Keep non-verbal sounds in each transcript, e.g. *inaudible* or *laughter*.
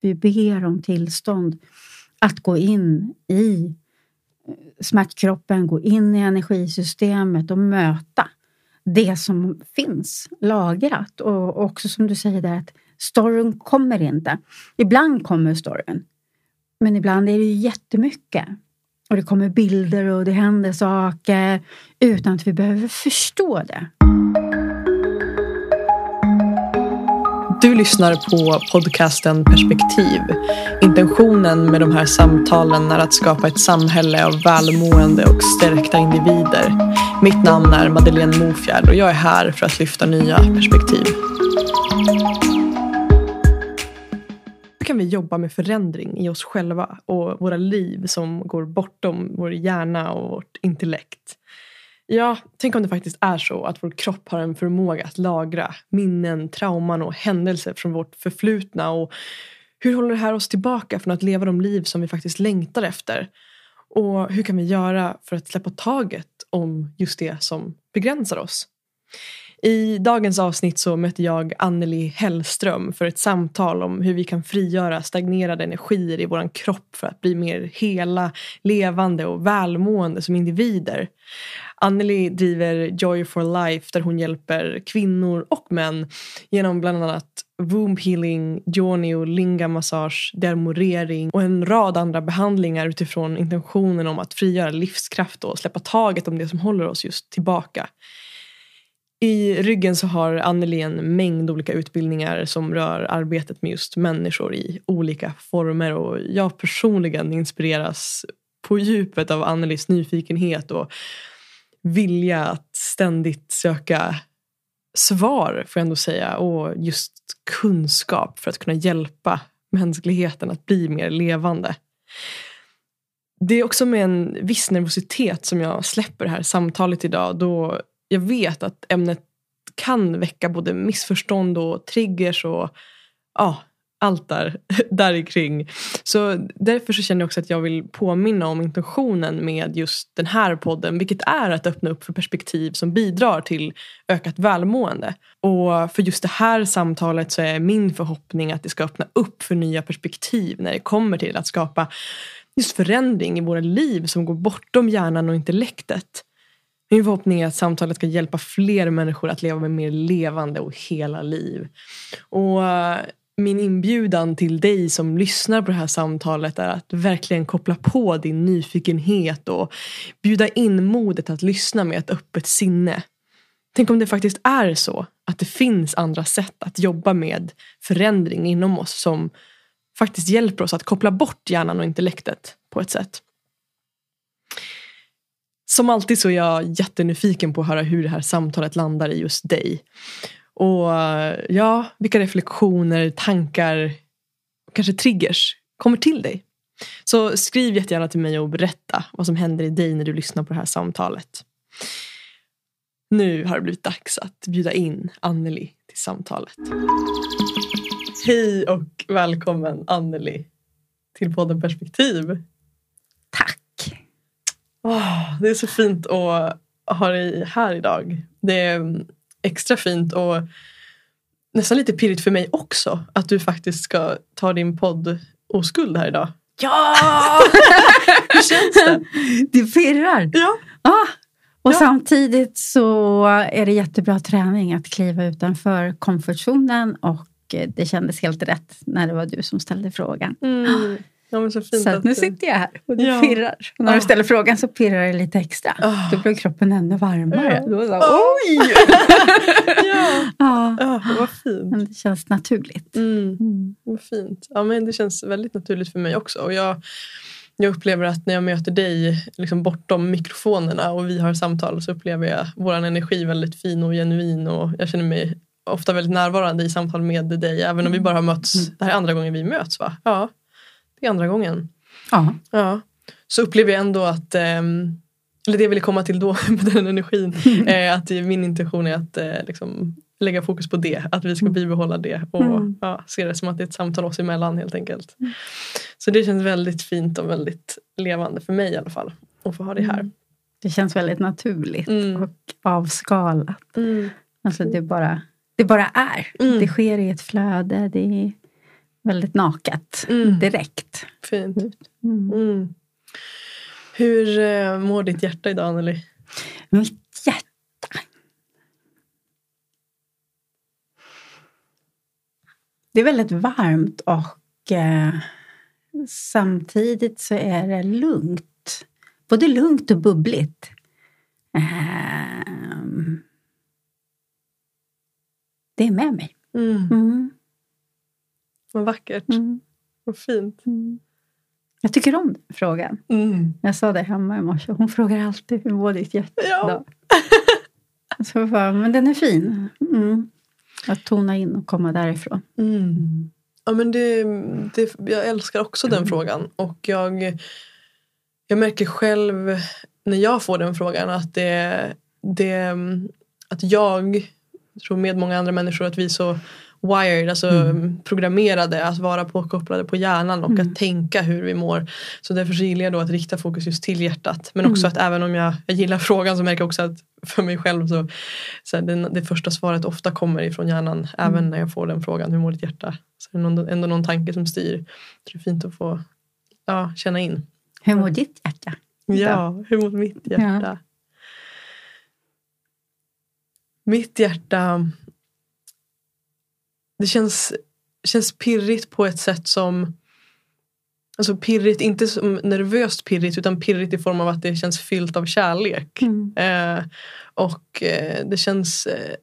Vi ber om tillstånd att gå in i eh, smärtkroppen, gå in i energisystemet och möta det som finns lagrat. Och också som du säger där att storyn kommer inte. Ibland kommer storyn, men ibland är det jättemycket. Och det kommer bilder och det händer saker utan att vi behöver förstå det. Du lyssnar på podcasten Perspektiv. Intentionen med de här samtalen är att skapa ett samhälle av välmående och stärkta individer. Mitt namn är Madeleine Mofjärd och jag är här för att lyfta nya perspektiv. Hur kan vi jobba med förändring i oss själva och våra liv som går bortom vår hjärna och vårt intellekt? Ja, tänk om det faktiskt är så att vår kropp har en förmåga att lagra minnen, trauman och händelser från vårt förflutna. Och hur håller det här oss tillbaka från att leva de liv som vi faktiskt längtar efter? Och hur kan vi göra för att släppa taget om just det som begränsar oss? I dagens avsnitt så möter jag Anneli Hellström för ett samtal om hur vi kan frigöra stagnerade energier i vår kropp för att bli mer hela, levande och välmående som individer. Anneli driver Joy for Life där hon hjälper kvinnor och män genom bland annat womb healing, yoni och linga massage, dermorering och en rad andra behandlingar utifrån intentionen om att frigöra livskraft och släppa taget om det som håller oss just tillbaka. I ryggen så har Anneli en mängd olika utbildningar som rör arbetet med just människor i olika former och jag personligen inspireras på djupet av Annelis nyfikenhet och vilja att ständigt söka svar, får jag ändå säga, och just kunskap för att kunna hjälpa mänskligheten att bli mer levande. Det är också med en viss nervositet som jag släpper det här samtalet idag då jag vet att ämnet kan väcka både missförstånd och triggers och ja, allt där, *laughs* där kring. Så därför så känner jag också att jag vill påminna om intentionen med just den här podden. Vilket är att öppna upp för perspektiv som bidrar till ökat välmående. Och för just det här samtalet så är min förhoppning att det ska öppna upp för nya perspektiv när det kommer till att skapa just förändring i våra liv som går bortom hjärnan och intellektet. Min förhoppning är att samtalet ska hjälpa fler människor att leva med mer levande och hela liv. Och eh, min inbjudan till dig som lyssnar på det här samtalet är att verkligen koppla på din nyfikenhet och bjuda in modet att lyssna med ett öppet sinne. Tänk om det faktiskt är så att det finns andra sätt att jobba med förändring inom oss som faktiskt hjälper oss att koppla bort hjärnan och intellektet på ett sätt. Som alltid så är jag jättenyfiken på att höra hur det här samtalet landar i just dig. Och eh, ja, vilka reflektioner, tankar, kanske triggers kommer till dig. Så skriv jättegärna till mig och berätta vad som händer i dig när du lyssnar på det här samtalet. Nu har det blivit dags att bjuda in Anneli till samtalet. Hej och välkommen Anneli till podden Perspektiv. Oh, det är så fint att ha dig här idag. Det är extra fint och nästan lite pirrigt för mig också att du faktiskt ska ta din podd Oskuld här idag. Ja! *laughs* Hur känns det? Det pirrar. Ja. Ah, och Ja. samtidigt så är det jättebra träning att kliva utanför komfortzonen och eh, det kändes helt rätt när det var du som ställde frågan. Mm. Ja, så Så att nu du- sitter jag här och det Ja. pirrar. Och när Ah. du ställer frågan så pirrar det lite extra. Ah. Då blir kroppen ännu varmare. Ja. Då så, Ah. oj! *laughs* ja. ja, ja, vad fint. men det känns naturligt. Mm. Mm. Vad fint. Ja, men det känns väldigt naturligt för mig också. Och jag, jag upplever att när jag möter dig liksom bortom mikrofonerna och vi har samtal så upplever jag vår energi väldigt fin och genuin. Och jag känner mig ofta väldigt närvarande i samtal med dig. Även om vi bara har mötts. Mm. Det här är andra gången vi möts va? Ja, det är andra gången. Ja. Ja. Så upplever jag ändå att ehm, eller det jag ville komma till då *laughs* med den energin. Eh, att min intention är att eh, liksom, lägga fokus på det. Att vi ska Mm. bibehålla det och Mm. ja, se det som att det är ett samtal oss emellan helt enkelt. Så det känns väldigt fint och väldigt levande för mig i alla fall. Att få ha det här. Det känns väldigt naturligt Mm. och avskalat. Mm. Alltså det bara, det bara är. Mm. Det sker i ett flöde. Det är väldigt naket Mm. direkt. Fint. Mm. Mm. Hur eh, mår ditt hjärta idag Anneli? Mitt hjärta. Det är väldigt varmt och eh, samtidigt så är det lugnt. Både lugnt och bubbligt. Ehm, det är med mig. Mm. Mm, Vad vackert. mm, Vad fint. mm. Jag tycker om den frågan. Mm. Jag sa det hemma i morse. Hon frågar alltid hur mår ditt hjärta Ja. Så jag bara, men den är fin. Mm. Att tona in och komma därifrån. Mm. Ja, men det, det, jag älskar också den frågan. Och jag, jag märker själv när jag får den frågan att det, det att jag tror med många andra människor att vi så wired, alltså Mm. programmerade att vara påkopplade på hjärnan och Mm. att tänka hur vi mår. Så därför så gillar jag då att rikta fokus just till hjärtat. Men också Mm. att även om jag, jag gillar frågan så märker jag också att för mig själv så, så här, den, det första svaret ofta kommer ifrån hjärnan. Även Mm. när jag får den frågan, hur mår ditt hjärta? Så är det någon, ändå någon tanke som styr. Så det är fint att få ja, känna in. Hur mår ditt hjärta? Ja, hur mår mitt hjärta? Mitt hjärta det känns, känns pirrigt på ett sätt som Alltså pirrigt, inte som nervöst pirrigt utan pirrigt i form av att det känns fyllt av kärlek. Mm. Eh, och eh, det känns eh,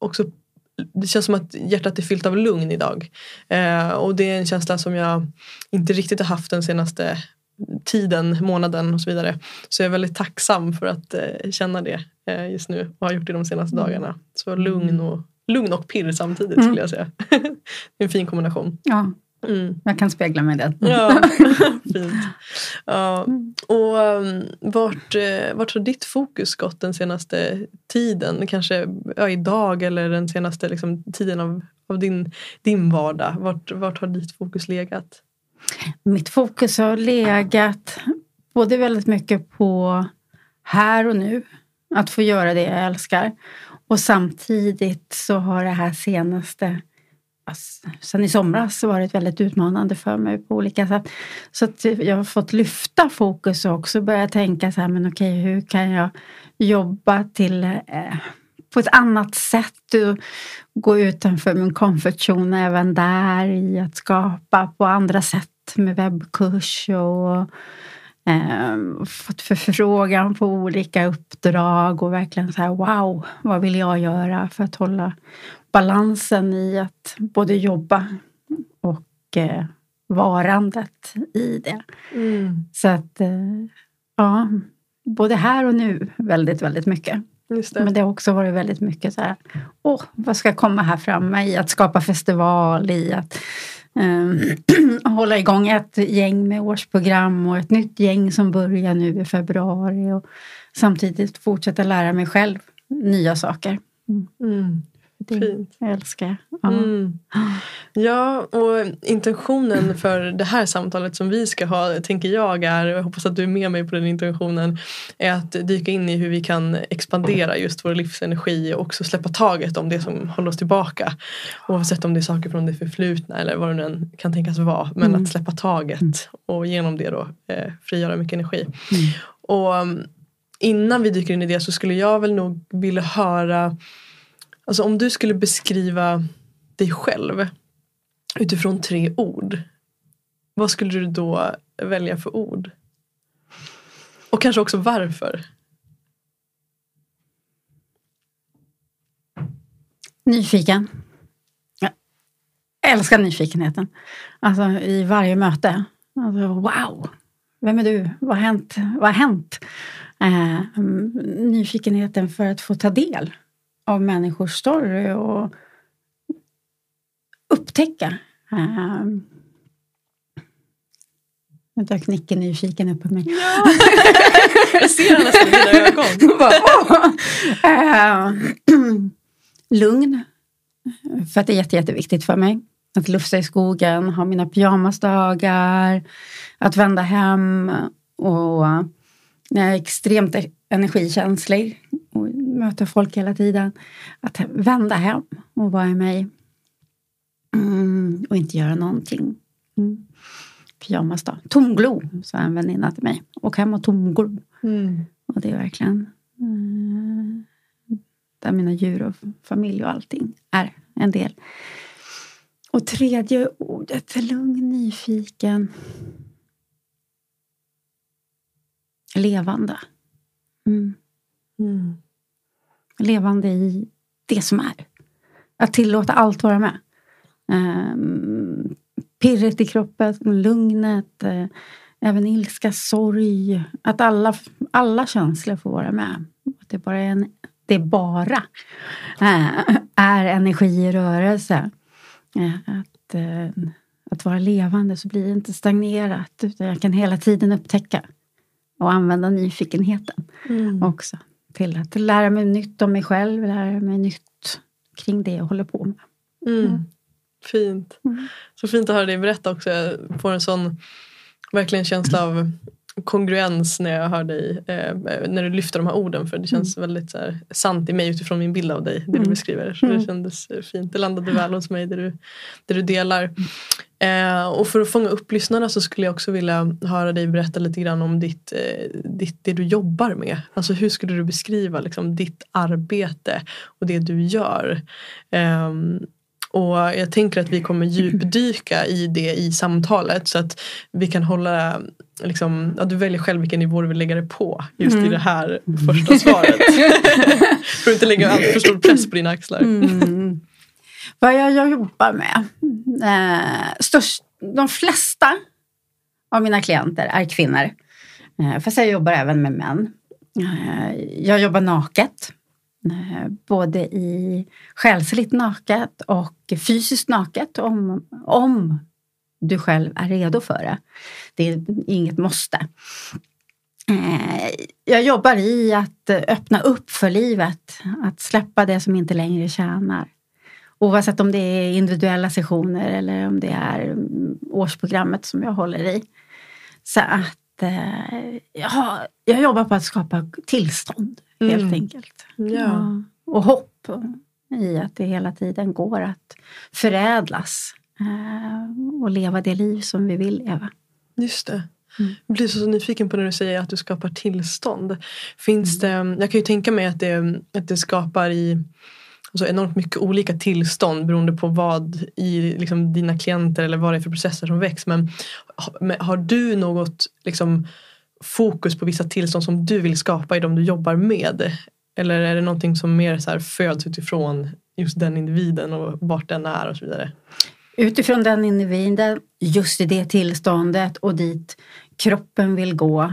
också det känns som att hjärtat är fyllt av lugn idag. Eh, och det är en känsla som jag inte riktigt har haft den senaste tiden, månaden och så vidare. Så jag är väldigt tacksam för att eh, känna det eh, just nu och har gjort det de senaste Mm. dagarna. Så lugn och, lugn och pirr samtidigt Mm. skulle jag säga. *laughs* det är en fin kombination. Ja, Mm. jag kan spegla mig i den. Ja, *laughs* fint. Ja. Och um, vart, eh, vart har ditt fokus gått den senaste tiden? Kanske ja, idag eller den senaste liksom, tiden av, av din, din vardag. Vart, vart har ditt fokus legat? Mitt fokus har legat både väldigt mycket på här och nu, att få göra det jag älskar. Och samtidigt så har det här senaste, alltså, sen i somras, varit väldigt utmanande för mig på olika sätt. Så att jag har fått lyfta fokus och också börja tänka så här, men okej, hur kan jag jobba till eh, på ett annat sätt och gå utanför min comfort zone även där i att skapa på andra sätt med webbkurs och eh, fått förfrågan på olika uppdrag och verkligen så här wow, vad vill jag göra för att hålla balansen i att både jobba och eh, varandet i det. Så att eh, ja, både här och nu väldigt, väldigt mycket. Det. Men det har också varit väldigt mycket så här, åh, vad ska komma här framme i att skapa festival, i att ehm, Ehm, *clears throat* hålla igång ett gäng med årsprogram och ett nytt gäng som börjar nu i februari och samtidigt fortsätta lära mig själv nya saker. Mm. Det Fint. älskar jag. Ja. Mm. Ja, och intentionen för det här samtalet som vi ska ha, tänker jag är, och jag hoppas att du är med mig på den intentionen, är att dyka in i hur vi kan expandera just vår livsenergi och också släppa taget om det som håller oss tillbaka. Oavsett om det är saker från det förflutna eller vad det nu än kan tänkas vara. Men Mm. att släppa taget och genom det då eh, frigöra mycket energi. Mm. Och um, innan vi dyker in i det så skulle jag väl nog vilja höra Alltså om du skulle beskriva dig själv utifrån tre ord. Vad skulle du då välja för ord? Och kanske också varför? Nyfiken. Jag älskar nyfikenheten. Alltså i varje möte. Alltså, wow! Vem är du? Vad har hänt? Vad har hänt? Eh, mm, nyfikenheten för att få ta del av människors story och upptäcka. Eh, nu dök Nicke nyfiken upp på mig. Ja. *laughs* Jag ser henne nästan i dina ögon. *laughs* Bara, åh! Eh, *clears throat* Lugn. För att det är jätte, jätteviktigt för mig. Att lufsa i skogen, ha mina pyjamasdagar, att vända hem och jag är extremt energikänslig möter folk hela tiden. Att vända hem och vara i mig. Mm, och inte göra någonting. Mm. Pyjamasdag. Tomglo, sa en väninna till mig. Och hem och tomglo. Mm. Och det är verkligen eh, där mina djur och familj och allting är en del. Och tredje ordet, lugn, nyfiken. Levande. Mm. Levande i det som är. Att tillåta allt vara med. Um, pirret i kroppen, lugnet, uh, även ilska, sorg. Att alla, alla känslor får vara med. Att det bara är, en, det bara uh, är energi i rörelse. Uh, att, att vara levande så blir det inte stagnerat utan jag kan hela tiden upptäcka och använda nyfikenheten Mm. också. Till att lära mig nytt om mig själv, lära mig nytt kring det jag håller på med. Mm. Fint. Mm. Så fint att höra dig berätta också. Jag får en sån verkligen känsla av kongruens när jag hör dig. Eh, när du lyfter de här orden. För det känns väldigt så här, sant i mig utifrån min bild av dig. Det du Mm. beskriver. Så det Mm. kändes fint. Det landade väl hos mig det du, det du delar. Eh, och för att fånga upp lyssnarna så skulle jag också vilja höra dig berätta lite grann om ditt, eh, ditt, det du jobbar med. Alltså hur skulle du beskriva liksom, ditt arbete och det du gör? Ehm, och jag tänker att vi kommer djupdyka i det i samtalet så att vi kan hålla liksom, ja, du väljer själv vilken nivå du vill lägga det på just i Mm. det här första svaret. *laughs* för att inte lägga allt för stor press på dina axlar. Mm. Vad jag, jag jobbar med? Eh, störst, de flesta av mina klienter är kvinnor. Eh, fast jag jobbar även med män. Eh, jag jobbar naket. Eh, både i själsligt naket och fysiskt naket om, om du själv är redo för det. Det är inget måste. Eh, jag jobbar i att öppna upp för livet. Att släppa det som inte längre tjänar. Oavsett om det är individuella sessioner eller om det är mm, årsprogrammet som jag håller i. Så att eh, jag, jag jobbar på att skapa tillstånd helt Mm. enkelt. Ja. Och hopp i att det hela tiden går att förädlas eh, och leva det liv som vi vill leva. Just det. Mm. Jag blir så nyfiken på när du säger att du skapar tillstånd. Finns det, jag kan ju tänka mig att det, att det skapar i alltså enormt mycket olika tillstånd beroende på vad i liksom dina klienter eller vad det är för processer som väcks. Men har du något liksom, fokus på vissa tillstånd som du vill skapa i de du jobbar med? Eller är det någonting som mer så här föds utifrån just den individen och vart den är och så vidare? Utifrån den individen, just i det tillståndet och dit kroppen vill gå.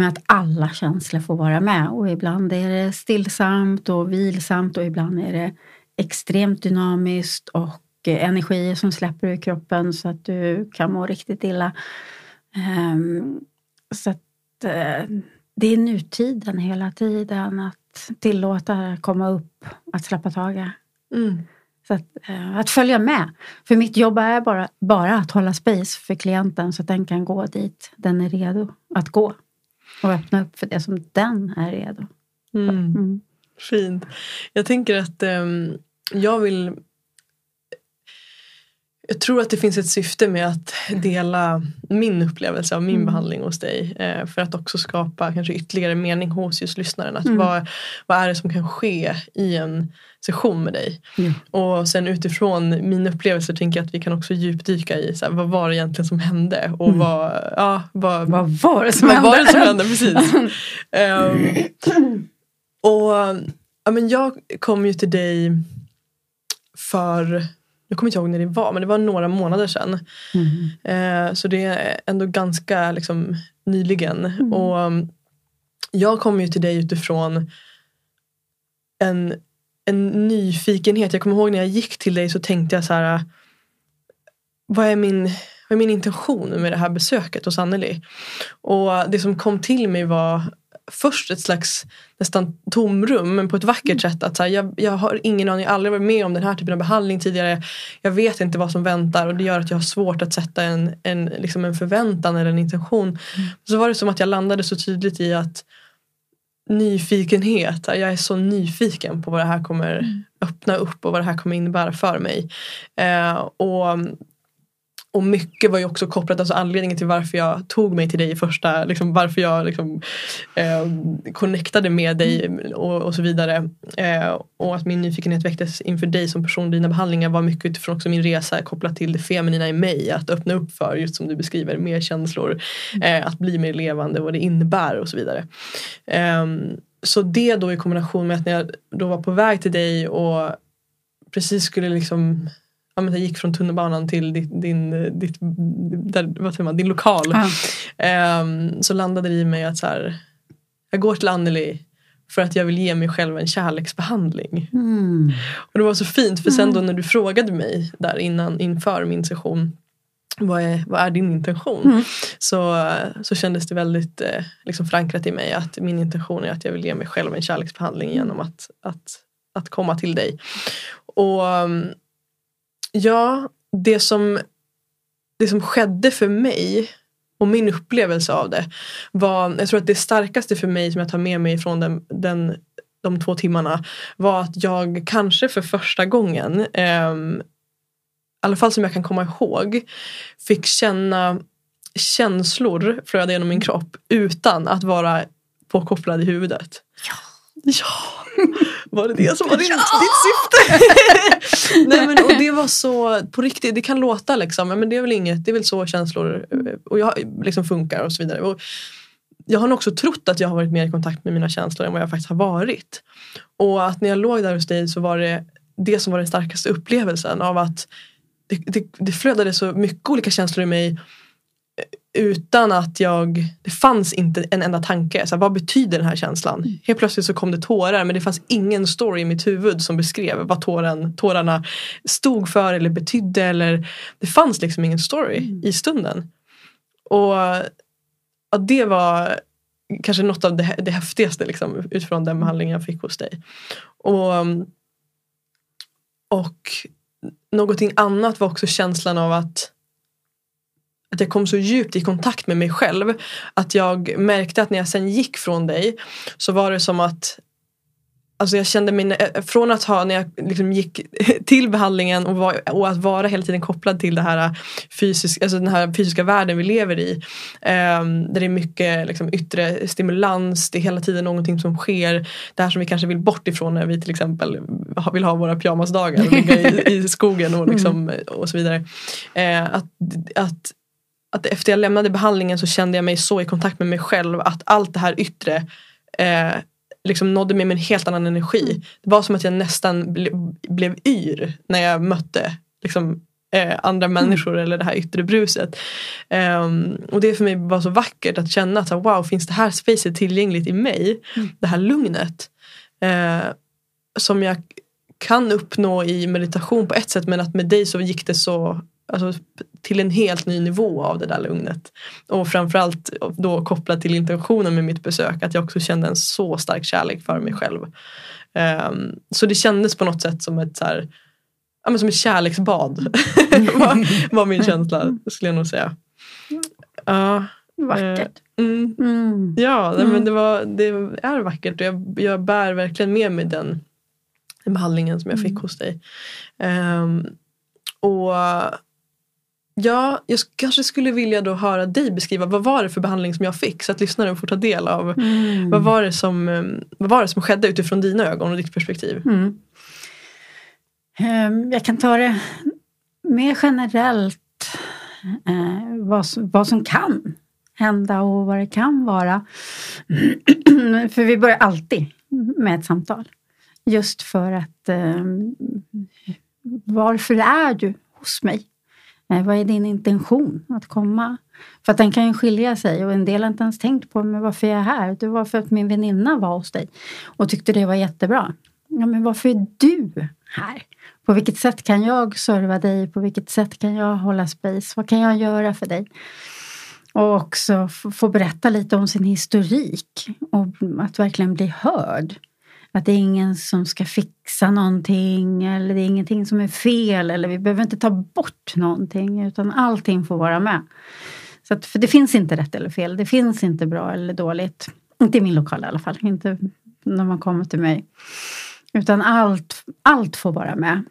Men att alla känslor får vara med och ibland är det stillsamt och vilsamt och ibland är det extremt dynamiskt och energier som släpper ur kroppen så att du kan må riktigt illa. Ehm, så att eh, det är nutiden hela tiden att tillåta komma upp, att släppa taget. Mm. Så att, eh, att följa med. För mitt jobb är bara, bara att hålla space för klienten så att den kan gå dit den är redo att gå. Och öppna upp för det som den är redo. Mm. Mm. Fint. Jag tänker att ehm, jag vill jag tror att det finns ett syfte med att dela min upplevelse av min Mm. behandling hos dig. Eh, för att också skapa kanske ytterligare mening hos just lyssnaren. Att Mm. vad, vad är det som kan ske i en session med dig? Ja. Och sen utifrån min upplevelse tänker jag att vi kan också djupdyka i så här, vad var det egentligen som hände? Och Mm. vad, ja, vad, Vad var det som vad hände? var det som hände? Precis. *laughs* Ehm, och ja, men jag kom ju till dig för, jag kommer inte ihåg när det var, men det var några månader sedan. Mm. Eh, så det är ändå ganska liksom, nyligen. Mm. Och um, jag kom ju till dig utifrån en, en nyfikenhet. Jag kommer ihåg när jag gick till dig så tänkte jag så här. Vad är min, vad är min intention med det här besöket hos Anneli? Och det som kom till mig var först ett slags nästan tomrum men på ett vackert sätt. Att så här, jag, jag har ingen aning, jag har aldrig varit med om den här typen av behandling tidigare. Jag vet inte vad som väntar och det gör att jag har svårt att sätta en, en, liksom en förväntan eller en intention. Så var det som att jag landade så tydligt i att nyfikenhet. Jag är så nyfiken på vad det här kommer mm. öppna upp och vad det här kommer innebära för mig. Eh, och och mycket var ju också kopplat, alltså anledningen till varför jag tog mig till dig i första, liksom varför jag liksom, eh, connectade med dig och, och så vidare. Eh, och att min nyfikenhet väcktes inför dig som person, dina behandlingar var mycket utifrån också min resa kopplat till det feminina i mig. Att öppna upp för, just som du beskriver, mer känslor. Eh, att bli mer levande, vad det innebär och så vidare. Eh, så det då i kombination med att när jag då var på väg till dig och precis skulle liksom ja, men jag gick från tunnelbanan till din, din, ditt, där, vad säger man, din lokal. Ah. Um, så landade det i mig att så här, jag går till Anneli för att jag vill ge mig själv en kärleksbehandling. Mm. Och det var så fint för sen då mm. när du frågade mig där innan inför min session vad är, vad är din intention? Mm. Så, så kändes det väldigt eh, liksom förankrat i mig att min intention är att jag vill ge mig själv en kärleksbehandling genom att, att, att komma till dig. Och Ja, det som, det som skedde för mig och min upplevelse av det var, jag tror att det starkaste för mig som jag tar med mig från den, den, de två timmarna var att jag kanske för första gången, eh, i alla fall som jag kan komma ihåg, fick känna känslor flöda genom min kropp utan att vara påkopplad i huvudet. Ja. Ja, *laughs* var det det som var din, ja! ditt syfte? *laughs* Nej men och det var så på riktigt, det kan låta liksom, men det är väl inget, det är väl så känslor och jag, liksom funkar och så vidare. Och jag har nog också trott att jag har varit mer i kontakt med mina känslor än vad jag faktiskt har varit. Och att när jag låg där hos dig så var det det som var den starkaste upplevelsen av att det, det, det flödade så mycket olika känslor i mig utan att jag, det fanns inte en enda tanke. Så här, vad betyder den här känslan? Mm. Helt plötsligt så kom det tårar men det fanns ingen story i mitt huvud som beskrev vad tåren, tårarna stod för eller betydde. Eller, det fanns liksom ingen story mm. i stunden. Och ja, det var kanske något av det, det häftigaste liksom, utifrån den behandlingen jag fick hos dig. Och, och någonting annat var också känslan av att att jag kom så djupt i kontakt med mig själv att jag märkte att när jag sen gick från dig så var det som att Alltså jag kände mig, eh, från att ha, när jag liksom gick *laughs* till behandlingen och, var, och att vara hela tiden kopplad till det här fysisk, alltså den här fysiska världen vi lever i. Um, där det är mycket liksom, yttre stimulans, det är hela tiden någonting som sker. Det här som vi kanske vill bort ifrån när vi till exempel vill ha våra pyjamasdagar och ligga i, i skogen och, *laughs* liksom, mm. och så vidare. Uh, att, att att efter jag lämnade behandlingen så kände jag mig så i kontakt med mig själv att allt det här yttre eh, liksom nådde mig med en helt annan energi. Mm. Det var som att jag nästan ble, blev yr när jag mötte liksom, eh, andra mm. människor eller det här yttre bruset. Um, och det för mig var så vackert att känna att så, wow, finns det här spacet tillgängligt i mig? Mm. Det här lugnet. Eh, som jag kan uppnå i meditation på ett sätt men att med dig så gick det så alltså, till en helt ny nivå av det där lugnet. Och framförallt då kopplat till intentionen med mitt besök att jag också kände en så stark kärlek för mig själv. Um, så det kändes på något sätt som ett, så här, ja, men som ett kärleksbad. *laughs* var, var min känsla skulle jag nog säga. Uh, Vackert. Uh, mm, mm. Ja, mm. men det, var, det är vackert och jag, jag bär verkligen med mig den, den behandlingen som jag fick mm. hos dig. Um, och Ja, jag kanske skulle vilja då höra dig beskriva vad var det för behandling som jag fick så att lyssnaren får ta del av mm. vad, var det som, eh, vad var det som skedde utifrån dina ögon och ditt perspektiv. Mm. Um, jag kan ta det mer generellt uh, vad, vad som kan hända och vad det kan vara. *clears throat* för vi börjar alltid med ett samtal. Just för att um, varför är du hos mig? Eh, vad är din intention att komma? För att den kan ju skilja sig och en del har inte ens tänkt på men varför är jag här. Det var för att min väninna var hos dig och tyckte det var jättebra. Ja, men varför är du här? På vilket sätt kan jag serva dig? På vilket sätt kan jag hålla space? Vad kan jag göra för dig? Och också få berätta lite om sin historik och att verkligen bli hörd. Att det är ingen som ska fixa någonting eller det är ingenting som är fel eller vi behöver inte ta bort någonting utan allting får vara med. Så att, för det finns inte rätt eller fel, det finns inte bra eller dåligt. Inte i min lokal i alla fall, inte när man kommer till mig. Utan allt, allt får vara med.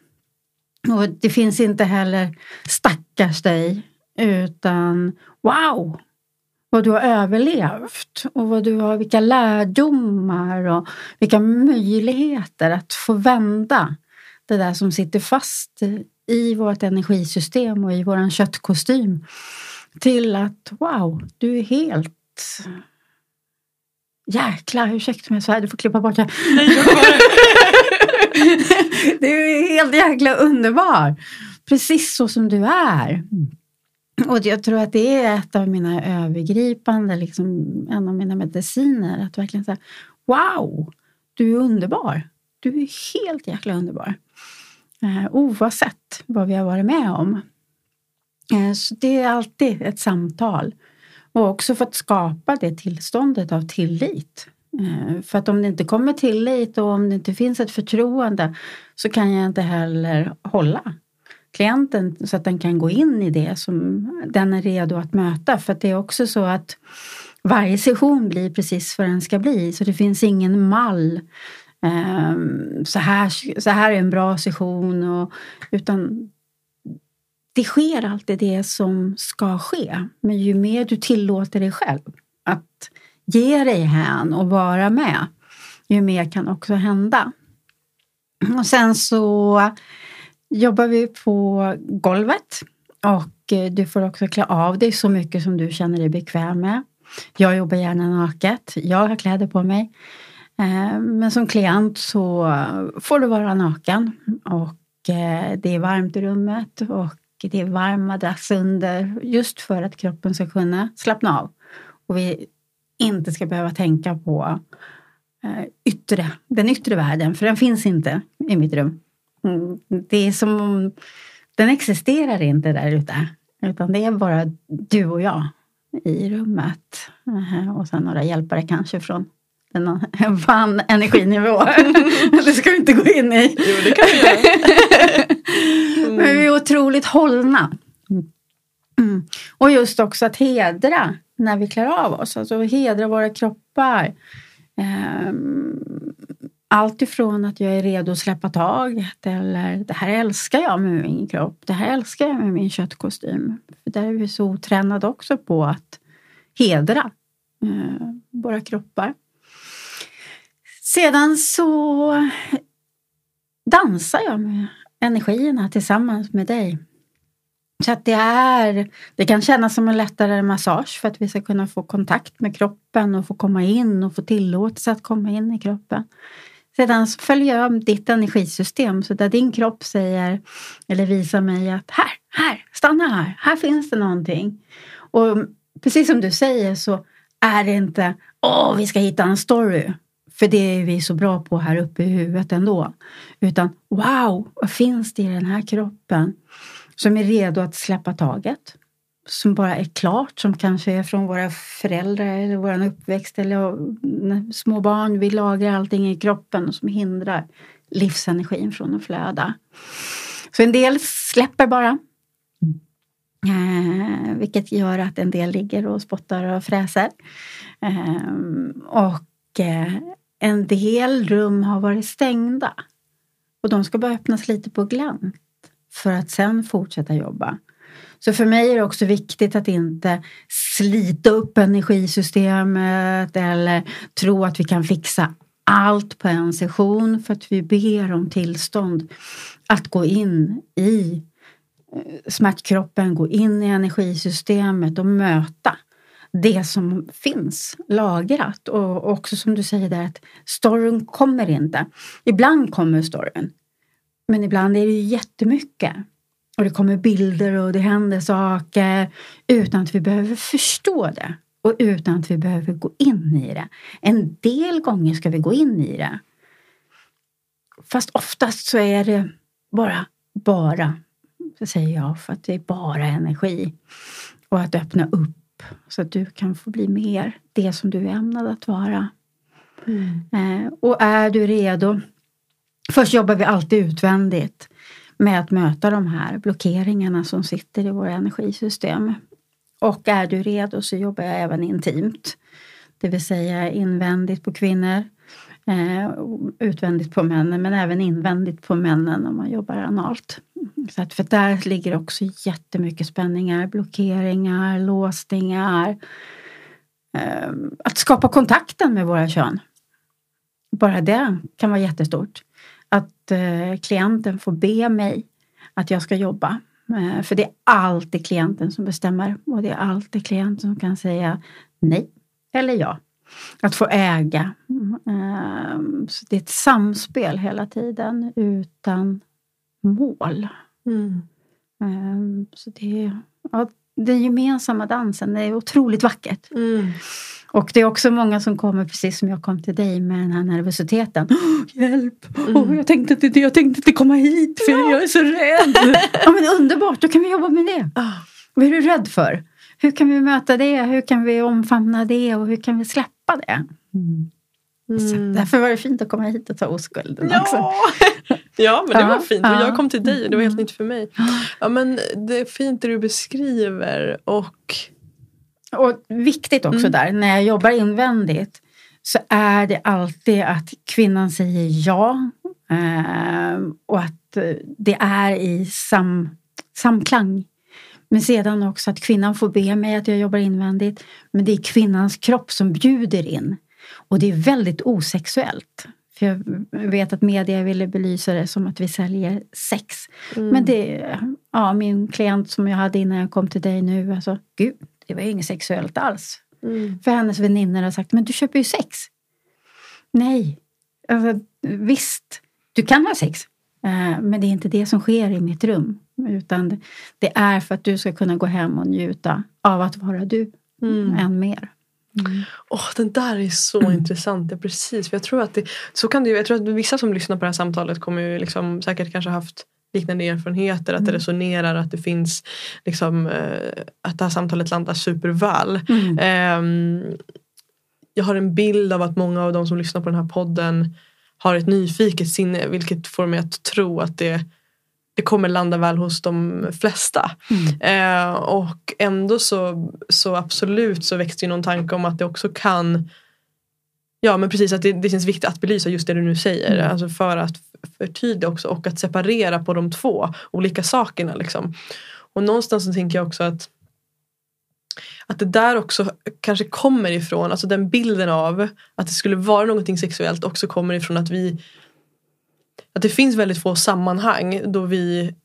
Och det finns inte heller stackars dig, utan wow! Vad du har överlevt och vad du har, vilka lärdomar och vilka möjligheter att få vända det där som sitter fast i vårt energisystem och i våran köttkostym till att wow, du är helt Jäklar, ursäkta mig så här, du får klippa bort det. *laughs* du är helt jäkla underbar. Precis så som du är. *clears throat* Och jag tror att det är ett av mina övergripande, liksom, en av mina mediciner. Att verkligen säga, wow, du är underbar. Du är helt jäkla underbar. Eh, oavsett vad vi har varit med om. Eh, så det är alltid ett samtal. Och också för att skapa det tillståndet av tillit. Eh, för att om det inte kommer tillit och om det inte finns ett förtroende så kan jag inte heller hålla klienten så att den kan gå in i det som den är redo att möta. För att det är också så att varje session blir precis vad den ska bli. Så det finns ingen mall. Ehm, så här, så här är en bra session. Och, utan det sker alltid det som ska ske. Men ju mer du tillåter dig själv att ge dig hän och vara med, ju mer kan också hända. Och sen så jobbar vi på golvet och eh, du får också klä av dig så mycket som du känner dig bekväm med. Jag jobbar gärna naket, jag har kläder på mig. Eh, men som klient så får du vara naken och eh, det är varmt i rummet och det är varm madrass under just för att kroppen ska kunna slappna av. Och vi inte ska behöva tänka på yttre, den yttre världen, för den finns inte i mitt rum. Mm, det är som om den existerar inte där ute. Utan det är bara du och jag i rummet. Och sen några hjälpare kanske från *laughs* en vann energinivå. *laughs* det ska vi inte gå in i. Jo, det kan vi göra. *laughs* Men vi är otroligt hållna. Mm. Och just också att hedra när vi klär av oss. Alltså hedra våra kroppar. Um, allt ifrån att jag är redo att släppa taget eller det här älskar jag med min kropp, det här älskar jag med min köttkostym. För där är vi så otränade också på att hedra eh, våra kroppar. Sedan så dansar jag med energierna tillsammans med dig. Så att det är, det kan kännas som en lättare massage för att vi ska kunna få kontakt med kroppen och få komma in och få tillåtelse att komma in i kroppen. Sedan följer jag ditt energisystem så där din kropp säger eller visar mig att här, här, stanna här, här finns det någonting. Och precis som du säger så är det inte åh, vi ska hitta en story. För det är vi så bra på här uppe i huvudet ändå. Utan wow, vad finns det i den här kroppen som är redo att släppa taget? Som bara är klart, som kanske är från våra föräldrar eller vår uppväxt eller små barn. Vi lagrar allting i kroppen som hindrar livsenergin från att flöda. Så en del släpper bara. Eh, vilket gör att en del ligger och spottar och fräser. Eh, och eh, en del rum har varit stängda. Och de ska bara öppnas lite på glänt för att sen fortsätta jobba. Så för mig är det också viktigt att inte slita upp energisystemet eller tro att vi kan fixa allt på en session för att vi ber om tillstånd att gå in i eh, smärtkroppen, gå in i energisystemet och möta det som finns lagrat. Och också som du säger där att storyn kommer inte. Ibland kommer storyn. Men ibland är det jättemycket. Och det kommer bilder och det händer saker utan att vi behöver förstå det och utan att vi behöver gå in i det. En del gånger ska vi gå in i det. Fast oftast så är det bara, bara, så säger jag, för att det är bara energi. Och att öppna upp så att du kan få bli mer det som du är ämnad att vara. Mm. Eh, och är du redo? Först jobbar vi alltid utvändigt med att möta de här blockeringarna som sitter i våra energisystem. Och är du redo så jobbar jag även intimt. det vill säga invändigt på kvinnor, eh, utvändigt på männen men även invändigt på männen om man jobbar analt. Så att, för där ligger också jättemycket spänningar, blockeringar, låsningar. Eh, att skapa kontakten med våra kön. Bara det kan vara jättestort. Att eh, klienten får be mig att jag ska jobba. Eh, för det är alltid klienten som bestämmer och det är alltid klienten som kan säga nej eller ja. Att få äga. Eh, så det är ett samspel hela tiden utan mål. Mm. Eh, så det, ja, den gemensamma dansen, är otroligt vackert. Mm. Och det är också många som kommer precis som jag kom till dig med den här nervositeten. Oh, *gasps* hjälp! Mm. Oh, jag, tänkte inte, jag tänkte inte komma hit för ja. jag är så rädd. *laughs* ja, men underbart, då kan vi jobba med det. Oh. Vad är du rädd för? Hur kan vi möta det? Hur kan vi omfamna det? Och hur kan vi släppa det? Mm. Mm. därför var det fint att komma hit och ta oskulden ja. också. *laughs* ja, men det var fint. Och jag kom till dig och det var helt nytt för mig. *gasps* Ja, men det är fint det du beskriver. Och, och viktigt också mm. där, när jag jobbar invändigt så är det alltid att kvinnan säger ja. Eh, och att det är i sam, samklang. Men sedan också att kvinnan får be mig att jag jobbar invändigt. Men det är kvinnans kropp som bjuder in. Och det är väldigt osexuellt. För jag vet att media ville belysa det som att vi säljer sex. Mm. Men det, ja, min klient som jag hade innan jag kom till dig nu, alltså gud, det var ju inget sexuellt alls. Mm. För hennes väninnor har sagt, men du köper ju sex. Nej, alltså, visst, du kan ha sex. Eh, men det är inte det som sker i mitt rum. Utan det är för att du ska kunna gå hem och njuta av att vara du mm. än mer. Mm. Oh, den där är så mm. intressant. Ja, precis. För jag tror att det, så kan det, jag tror att vissa som lyssnar på det här samtalet kommer ju liksom, säkert kanske haft liknande erfarenheter, att det mm. resonerar, att det finns liksom, eh, att det här samtalet landar superväl. Mm. Eh, jag har en bild av att många av de som lyssnar på den här podden har ett nyfiket sinne vilket får mig att tro att det det kommer landa väl hos de flesta. Mm. Eh, och ändå så, så absolut så växte ju någon tanke om att det också kan Ja men precis att det, det känns viktigt att belysa just det du nu säger. Mm. Alltså för att förtydliga också och att separera på de två olika sakerna. Liksom. Och någonstans så tänker jag också att att det där också kanske kommer ifrån, alltså den bilden av att det skulle vara någonting sexuellt också kommer ifrån att vi att det finns väldigt få sammanhang då vi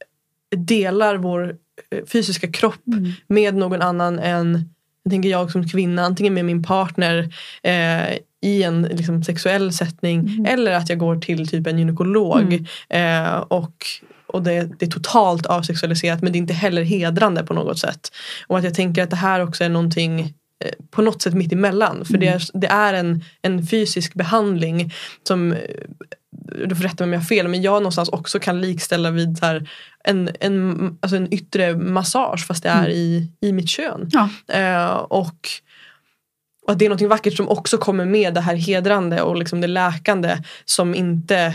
delar vår eh, fysiska kropp mm. med någon annan än tänker jag som kvinna, antingen med min partner eh, i en liksom, sexuell sättning mm. eller att jag går till typ en gynekolog mm. eh, och, och det, det, är totalt avsexualiserat men det är inte heller hedrande på något sätt. Och att jag tänker att det här också är någonting eh, på något sätt mitt emellan. För mm. det, är, det är en, en fysisk behandling som du får rätta mig om jag har fel, men jag någonstans också kan likställa vid här, en, en, alltså en yttre massage fast det är mm. i, i mitt kön. Ja. Uh, och, och att det är något vackert som också kommer med det här hedrande och liksom det läkande som inte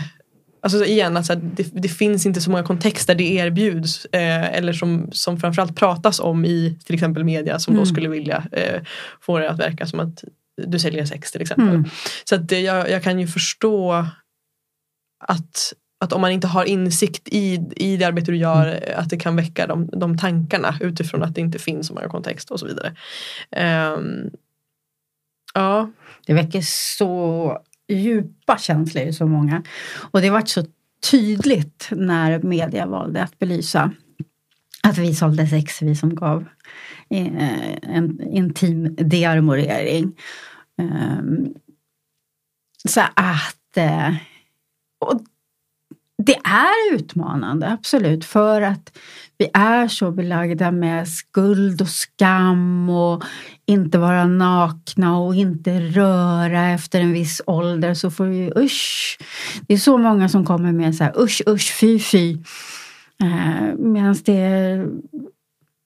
Alltså igen, alltså det, det, finns inte så många kontexter det erbjuds eh, eller som, som framförallt pratas om i till exempel media som mm. då skulle vilja eh, få det att verka som att du säljer sex till exempel. Mm. Så att jag, jag kan ju förstå att, att om man inte har insikt i, i det arbete du gör mm. att det kan väcka de, de tankarna utifrån att det inte finns så många kontext och så vidare. Um, ja. Det väcker så djupa känslor i så många. Och det varit så tydligt när media valde att belysa att vi sålde sex, vi som gav eh, en intim dearmorering. Ehm, så att eh, och det är utmanande, absolut, för att vi är så belagda med skuld och skam och inte vara nakna och inte röra efter en viss ålder så får vi usch. Det är så många som kommer med så här usch, usch, fy, fy. Eh, Medan det är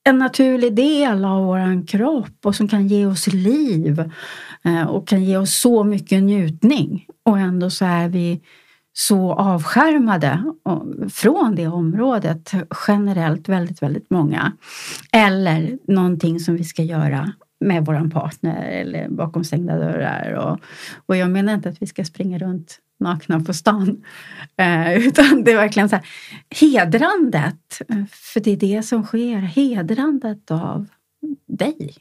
en naturlig del av våran kropp och som kan ge oss liv eh, och kan ge oss så mycket njutning. Och ändå så är vi så avskärmade från det området generellt väldigt, väldigt många. Eller någonting som vi ska göra med vår partner eller bakom stängda dörrar. Och, och jag menar inte att vi ska springa runt nakna på stan. Eh, *laughs* utan det är verkligen så här, hedrandet, för det är det som sker, hedrandet av dig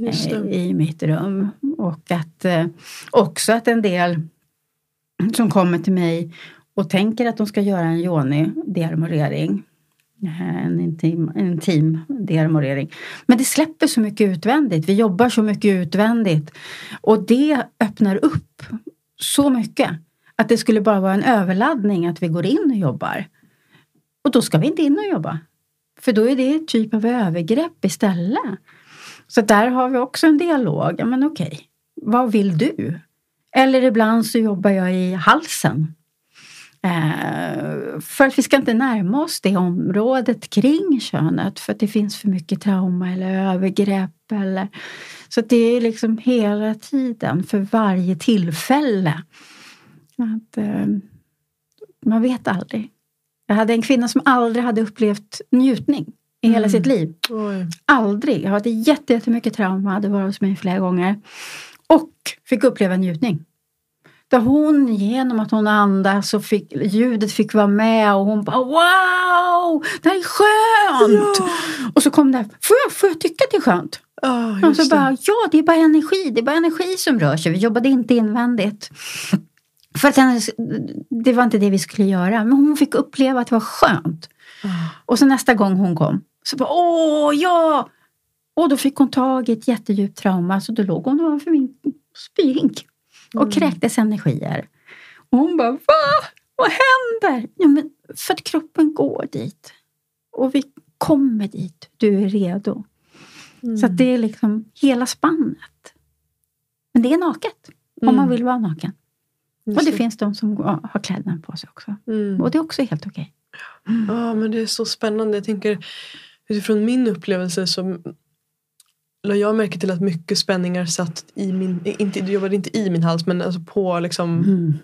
eh, i mitt rum. Och att eh, också att en del som kommer till mig och tänker att de ska göra en yoni-dearmorering en intim, en intim dearmorering. Men det släpper så mycket utvändigt. Vi jobbar så mycket utvändigt. Och det öppnar upp så mycket. Att det skulle bara vara en överladdning att vi går in och jobbar. Och då ska vi inte in och jobba. För då är det en typ av övergrepp istället. Så där har vi också en dialog. Ja, men okej, vad vill du? Eller ibland så jobbar jag i halsen. Eh, för att vi ska inte närma oss det området kring könet för att det finns för mycket trauma eller övergrepp. Eller, så det är liksom hela tiden, för varje tillfälle. Att, eh, man vet aldrig. Jag hade en kvinna som aldrig hade upplevt njutning i hela mm. sitt liv. Oj. Aldrig. Jag hade jättemycket trauma, hade varit hos mig flera gånger. Och fick uppleva njutning. Där hon genom att hon andas och fick, ljudet fick vara med och hon bara wow, det här är skönt! Ja. Och så kom det här, får jag, får jag tycka att det är skönt? Oh, och så bara, ja det är bara energi, det är bara energi som rör sig. Vi jobbade inte invändigt. För att hennes, det var inte det vi skulle göra, men hon fick uppleva att det var skönt. Oh. Och så nästa gång hon kom, så bara åh ja! Och då fick hon tag i ett jättedjupt trauma, så då låg hon ovanför min spyhink och mm. kräktes energier. Och hon bara, va? Vad händer? Ja, men för att kroppen går dit. Och vi kommer dit. Du är redo. Mm. Så det är liksom hela spannet. Men det är naket. Mm. Om man vill vara naken. Just och det, det finns de som har kläderna på sig också. Mm. Och det är också helt okej. Okay. Mm. Ja, men det är så spännande. Jag tänker utifrån min upplevelse så la jag märke till att mycket spänningar satt i min, inte, det jobbade inte i min hals men alltså på liksom mm.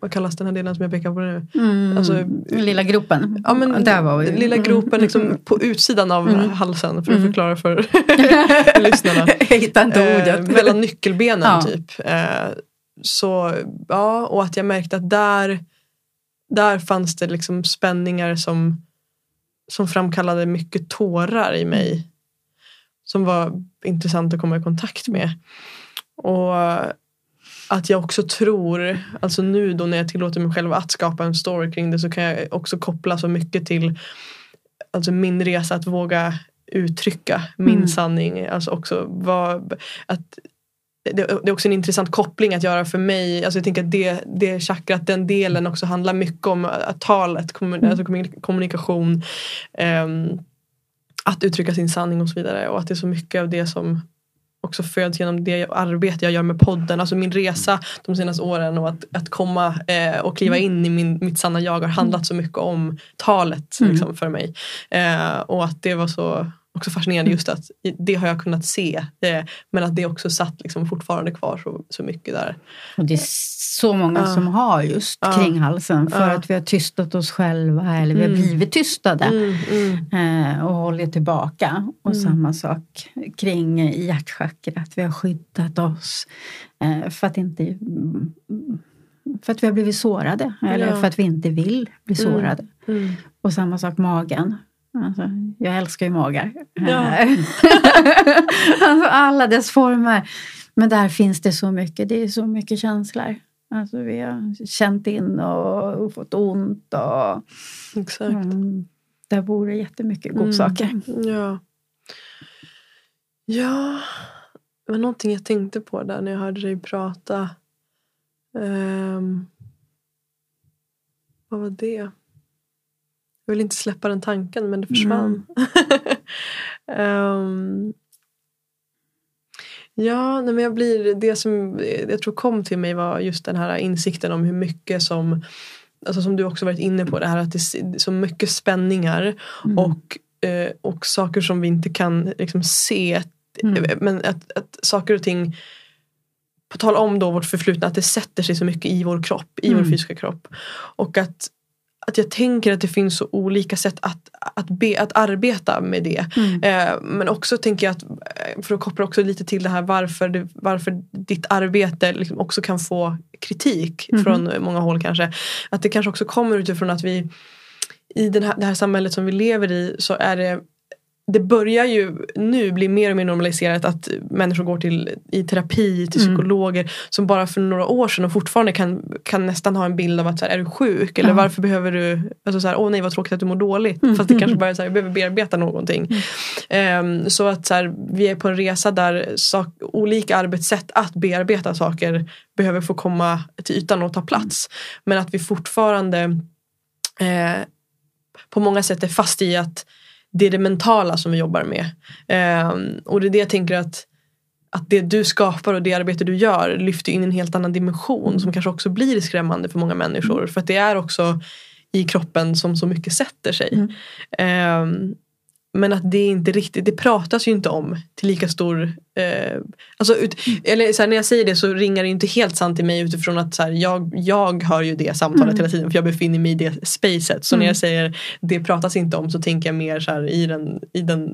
Vad kallas den här delen som jag pekar på nu? Mm. Alltså, lilla gropen. Ja, men, Där var vi. Lilla gropen liksom mm. på utsidan av mm. halsen för att mm. förklara för *laughs* lyssnarna. Jag hittar inte ordet. Eh, mellan nyckelbenen ja. typ. Eh, så ja, och att jag märkte att där, där fanns det liksom spänningar som, som framkallade mycket tårar i mig som var intressant att komma i kontakt med. Och att jag också tror, alltså nu då när jag tillåter mig själv att skapa en story kring det så kan jag också koppla så mycket till alltså min resa att våga uttrycka min mm. sanning. Alltså också vad, att det, är också en intressant koppling att göra för mig. Alltså jag tänker att det, det chakrat, den delen också handlar mycket om att talet, kommun, mm. alltså kommunikation. Um, att uttrycka sin sanning och så vidare. Och att det är så mycket av det som också föds genom det arbete jag gör med podden. Alltså min resa de senaste åren och att, att komma eh, och kliva in i min, mitt sanna jag har handlat så mycket om talet mm. liksom, för mig. Eh, och att det var så också fascinerande just att det har jag kunnat se. Eh, men att det också satt liksom fortfarande kvar så, så mycket där. Och det är så många uh. som har just uh. kring halsen för uh. att vi har tystat oss själva eller vi har mm. blivit tystade mm, mm. Eh, och hållit tillbaka. Och mm. samma sak kring hjärtchakrat. Vi har skyddat oss eh, för att inte för att vi har blivit sårade eller ja. för att vi inte vill bli mm. sårade. Mm. Och samma sak magen. Alltså, jag älskar ju magar. Ja. *laughs* alltså, alla dess former. Men där finns det så mycket. Det är så mycket känslor. Alltså, vi har känt in och fått ont. Och, Exakt. Mm, där bor det jättemycket godsaker. Mm. Ja. ja, det var någonting jag tänkte på där när jag hörde dig prata. Um, vad var det? Jag vill inte släppa den tanken men det försvann. Mm. um, *laughs* ja, nej, men jag blir, det som jag tror kom till mig var just den här insikten om hur mycket som Alltså som du också varit inne på det här att det är så mycket spänningar mm. och, eh, och saker som vi inte kan liksom se. Mm. Men att, att saker och ting på tal om då vårt förflutna, att det sätter sig så mycket i vår kropp, i mm. vår fysiska kropp. Och att att jag tänker att det finns så olika sätt att, att, be, att arbeta med det. Mm. Eh, men också tänker jag att för att koppla också lite till det här varför, det, varför ditt arbete liksom också kan få kritik Mhm. från många håll kanske. Att det kanske också kommer utifrån att vi i den här, det här samhället som vi lever i så är det det börjar ju nu bli mer och mer normaliserat att människor går till, i terapi till Mm. psykologer som bara för några år sedan och fortfarande kan, kan nästan ha en bild av att så här, är du sjuk eller Ja. varför behöver du, alltså så här, åh nej vad tråkigt att du mår dåligt. Mm. Fast det kanske bara är så här, jag behöver bearbeta någonting. Mm. Ehm, så att så här, vi är på en resa där sak, olika arbetssätt att bearbeta saker behöver få komma till ytan och ta plats. Men att vi fortfarande eh, på många sätt är fast i att det är det mentala som vi jobbar med. Ehm, och det är det jag tänker att att det du skapar och det arbete du gör lyfter in en helt annan dimension som kanske också blir skrämmande för många människor. För att det är också i kroppen som så mycket sätter sig. Mm. Ehm, men att det inte riktigt, det pratas ju inte om till lika stor eh, alltså ut, eller så här, när jag säger det så ringar det inte helt sant i mig utifrån att så här, jag, jag hör ju det samtalet Mm. hela tiden för jag befinner mig i det spacet. Så när Mm. jag säger det pratas inte om så tänker jag mer så här, i den, i den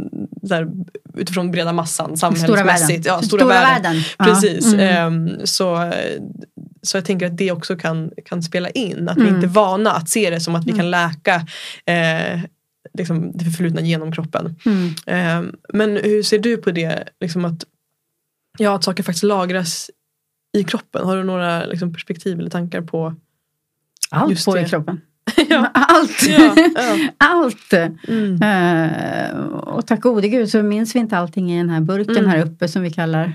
så här, utifrån breda massan Stora samhällsmässigt. världen. Ja, stora, världen. världen. Precis. Mm. Ehm, så, så jag tänker att det också kan, kan spela in. Att vi Mm. inte är vana att se det som att vi Mm. kan läka eh, liksom det förflutna genom kroppen. Mm. Ehm, men hur ser du på det? Liksom att, ja, att saker faktiskt lagras i kroppen. Har du några liksom, perspektiv eller tankar på? Allt Just får i det. kroppen. *laughs* ja. Allt! Ja, ja. *laughs* Allt! Mm. Eh, och tack gode gud så minns vi inte allting i den här burken Mm. här uppe som vi kallar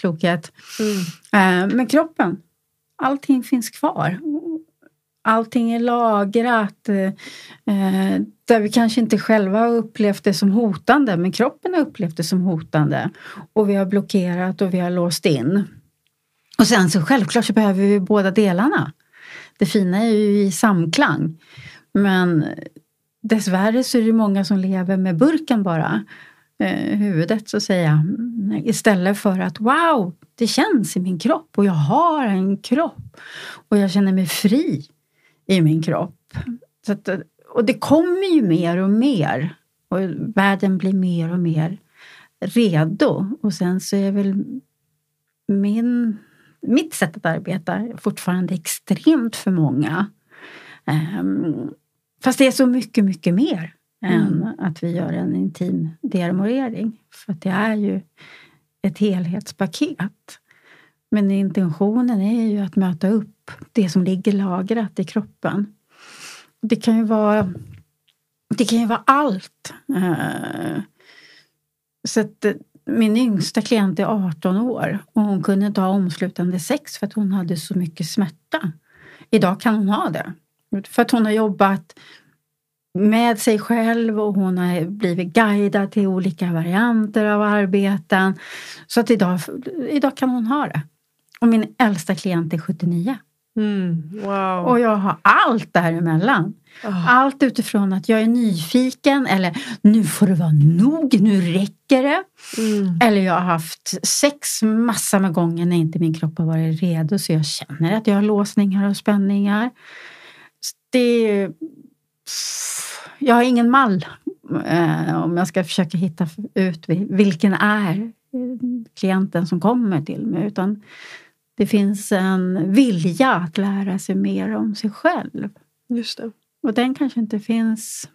klokhet. Mm. Eh, men kroppen, allting finns kvar. Allting är lagrat. Eh, eh, där vi kanske inte själva har upplevt det som hotande men kroppen har upplevt det som hotande. Och vi har blockerat och vi har låst in. Och sen så självklart så behöver vi båda delarna. Det fina är ju i samklang. Men dessvärre så är det många som lever med burken bara. Eh, huvudet så att säga. Istället för att wow, det känns i min kropp och jag har en kropp. Och jag känner mig fri i min kropp. Så att, och det kommer ju mer och mer. Och världen blir mer och mer redo. Och sen så är väl min, mitt sätt att arbeta fortfarande extremt för många. Um, fast det är så mycket, mycket mer Mm. än att vi gör en intim dearmorering. För det är ju ett helhetspaket. Men intentionen är ju att möta upp det som ligger lagrat i kroppen. Det kan ju vara, det kan ju vara allt. Eh, så att eh, min yngsta klient är 18 år och hon kunde inte ha omslutande sex för att hon hade så mycket smärta. Idag kan hon ha det. För att hon har jobbat med sig själv och hon har blivit guidad till olika varianter av arbeten. Så att idag, idag kan hon ha det. Och min äldsta klient är 79. Mm. Wow. Och jag har allt däremellan. Ah. Allt utifrån att jag är nyfiken eller nu får det vara nog, nu räcker det. Mm. Eller jag har haft sex massor med gånger när inte min kropp har varit redo så jag känner att jag har låsningar och spänningar. Så Det, jag har ingen mall eh, om jag ska försöka hitta ut vilken är klienten som kommer till mig. Utan det finns en vilja att lära sig mer om sig själv. Just det. Och den kanske inte finns...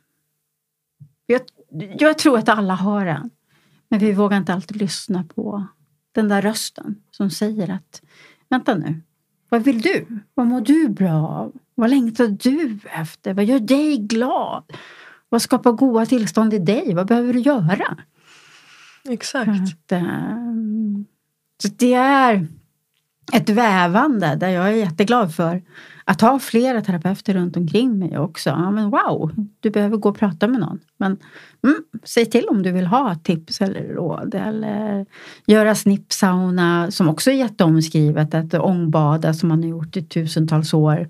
Jag, jag tror att alla har den. Men vi vågar inte alltid lyssna på den där rösten som säger att vänta nu, vad vill du? Vad mår du bra av? Vad längtar du efter? Vad gör dig glad? Vad skapar goda tillstånd i dig? Vad behöver du göra? Exakt. Att, så det är ett vävande där jag är jätteglad för att ha flera terapeuter runt omkring mig också. Ja, men wow, du behöver gå och prata med någon. Men mm, säg till om du vill ha tips eller råd. Eller göra snippsauna som också är jätteomskrivet. Ett ångbada som man har gjort i tusentals år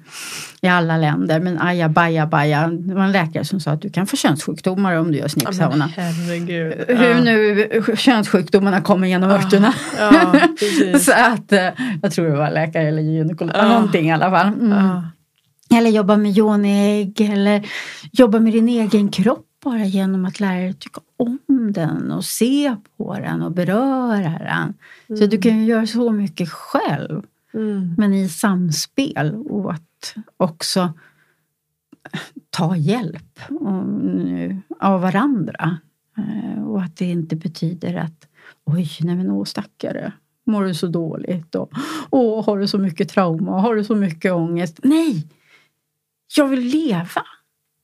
i alla länder. Men aja baja baja. Det var en läkare som sa att du kan få könssjukdomar om du gör Ja, snippsauna. herregud. Hur Ja. nu könssjukdomarna kommer genom örterna. Ja. *laughs* Så att, eh, jag tror det var läkare eller gynekolog, Ja. någonting i alla fall. Mm. Ja. Eller jobba med yoniägg eller jobba med din egen kropp bara genom att lära dig tycka om den och se på den och beröra den. Mm. Så du kan ju göra så mycket själv. Mm. Men i samspel och att också ta hjälp av varandra. Eh, och att det inte betyder att oj, nej men åh stackare, mår du så dåligt och åh, har du så mycket trauma, har du så mycket ångest. Nej, jag vill leva.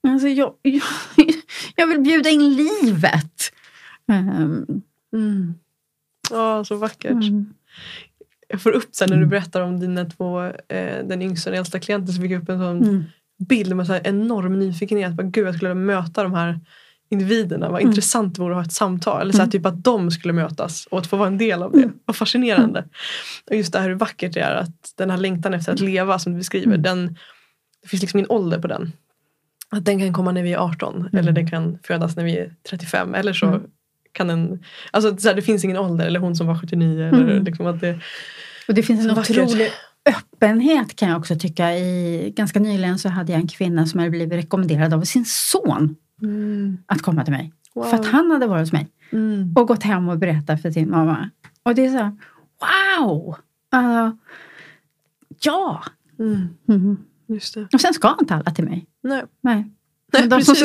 Alltså, jag, *laughs* jag, jag vill bjuda in livet. Um, mm. Ja, så vackert. Mm. Jag får upp sen när du mm. berättar om dina två, eh, den yngsta och den äldsta klienten så fick jag upp en sån mm. bild med så enorm nyfikenhet. Bara, Gud, jag skulle möta de här individerna. Vad mm. intressant det vore att ha ett samtal. Eller så här, mm. typ att de skulle mötas och att få vara en del av det. Mm. Vad fascinerande. Och just det här hur vackert det är att den här längtan efter att leva som du beskriver. Den, det finns liksom ingen ålder på den. Att den kan komma när vi är 18 mm. eller den kan födas när vi är 35 eller så mm. kan den, alltså så här, det finns ingen ålder eller hon som var 79 eller mm. liksom att det Och det finns en otrolig öppenhet kan jag också tycka. I, ganska nyligen så hade jag en kvinna som hade blivit rekommenderad av sin son mm. att komma till mig. Wow. För att han hade varit hos mig mm. och gått hem och berättat för sin mamma. Och det är så här, wow! Uh, ja! Mm. Mm. Och sen ska inte alla till mig. Nej. Nej. Men, de som,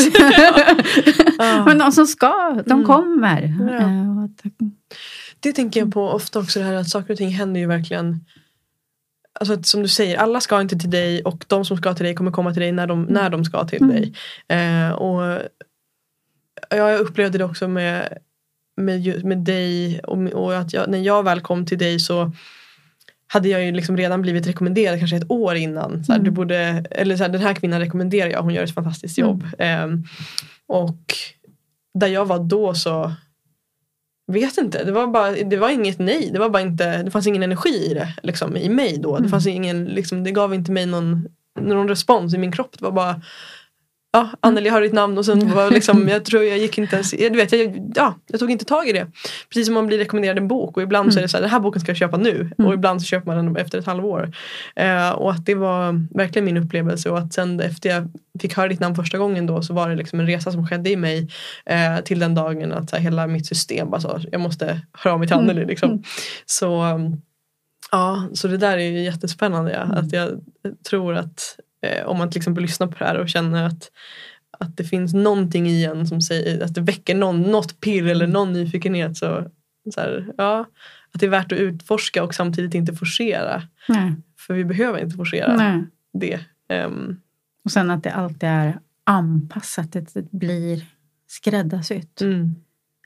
*laughs* men de som ska, de mm. kommer. Ja. Eh, det tänker jag på ofta också det här att saker och ting händer ju verkligen Alltså som du säger, alla ska inte till dig och de som ska till dig kommer komma till dig när de, när de ska till mm. dig. Eh, och Jag upplevde det också med, med, med dig och, och att jag, när jag väl kom till dig så hade jag ju liksom redan blivit rekommenderad kanske ett år innan. Så mm. du borde, eller så den här kvinnan rekommenderar jag, hon gör ett fantastiskt jobb. Mm. Um, och där jag var då så vet inte, det var, bara, det var inget nej. Det, var bara inte, det fanns ingen energi i det liksom, i mig då. Det, mm. fanns ingen, liksom, det gav inte mig någon, någon respons i min kropp. Det var bara ja, Anneli har ditt namn och sen var liksom, *laughs* jag tror jag gick inte ens, du vet, jag, ja, jag tog inte tag i det. Precis som man blir rekommenderad en bok och ibland så är det så här, den här boken ska jag köpa nu och mm. ibland så köper man den efter ett halvår. Uh, och att det var verkligen min upplevelse och att sen efter jag fick höra ditt namn första gången då så var det liksom en resa som skedde i mig uh, till den dagen att så här, hela mitt system bara så, jag måste höra av mig till Anneli mm. liksom. Så Ja, så det där är ju jättespännande. Ja. Att jag tror att eh, om man till exempel lyssnar på det här och känner att, att det finns någonting i en som säger att det väcker någon, något pirr eller någon nyfikenhet. Så, så här, ja, att det är värt att utforska och samtidigt inte forcera. Nej. För vi behöver inte forcera Nej. det. Um, och sen att det alltid är anpassat, att det blir skräddarsytt. Mm.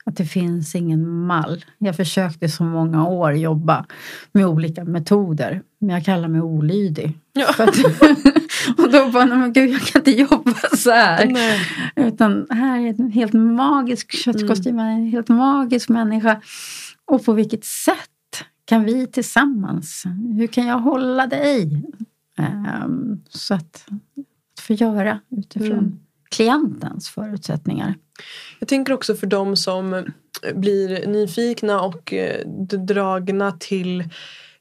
Att det finns ingen mall. Jag försökte så många år jobba med olika metoder. Men jag kallar mig olydig. Ja. Att, *laughs* *laughs* och då bara, men gud jag kan inte jobba så här. Nej. Utan här är en helt magisk köttkostym, mm. en helt magisk människa. Och på vilket sätt kan vi tillsammans, hur kan jag hålla dig? Um, så att, att få göra utifrån mm. klientens förutsättningar. Jag tänker också för de som blir nyfikna och eh, dragna till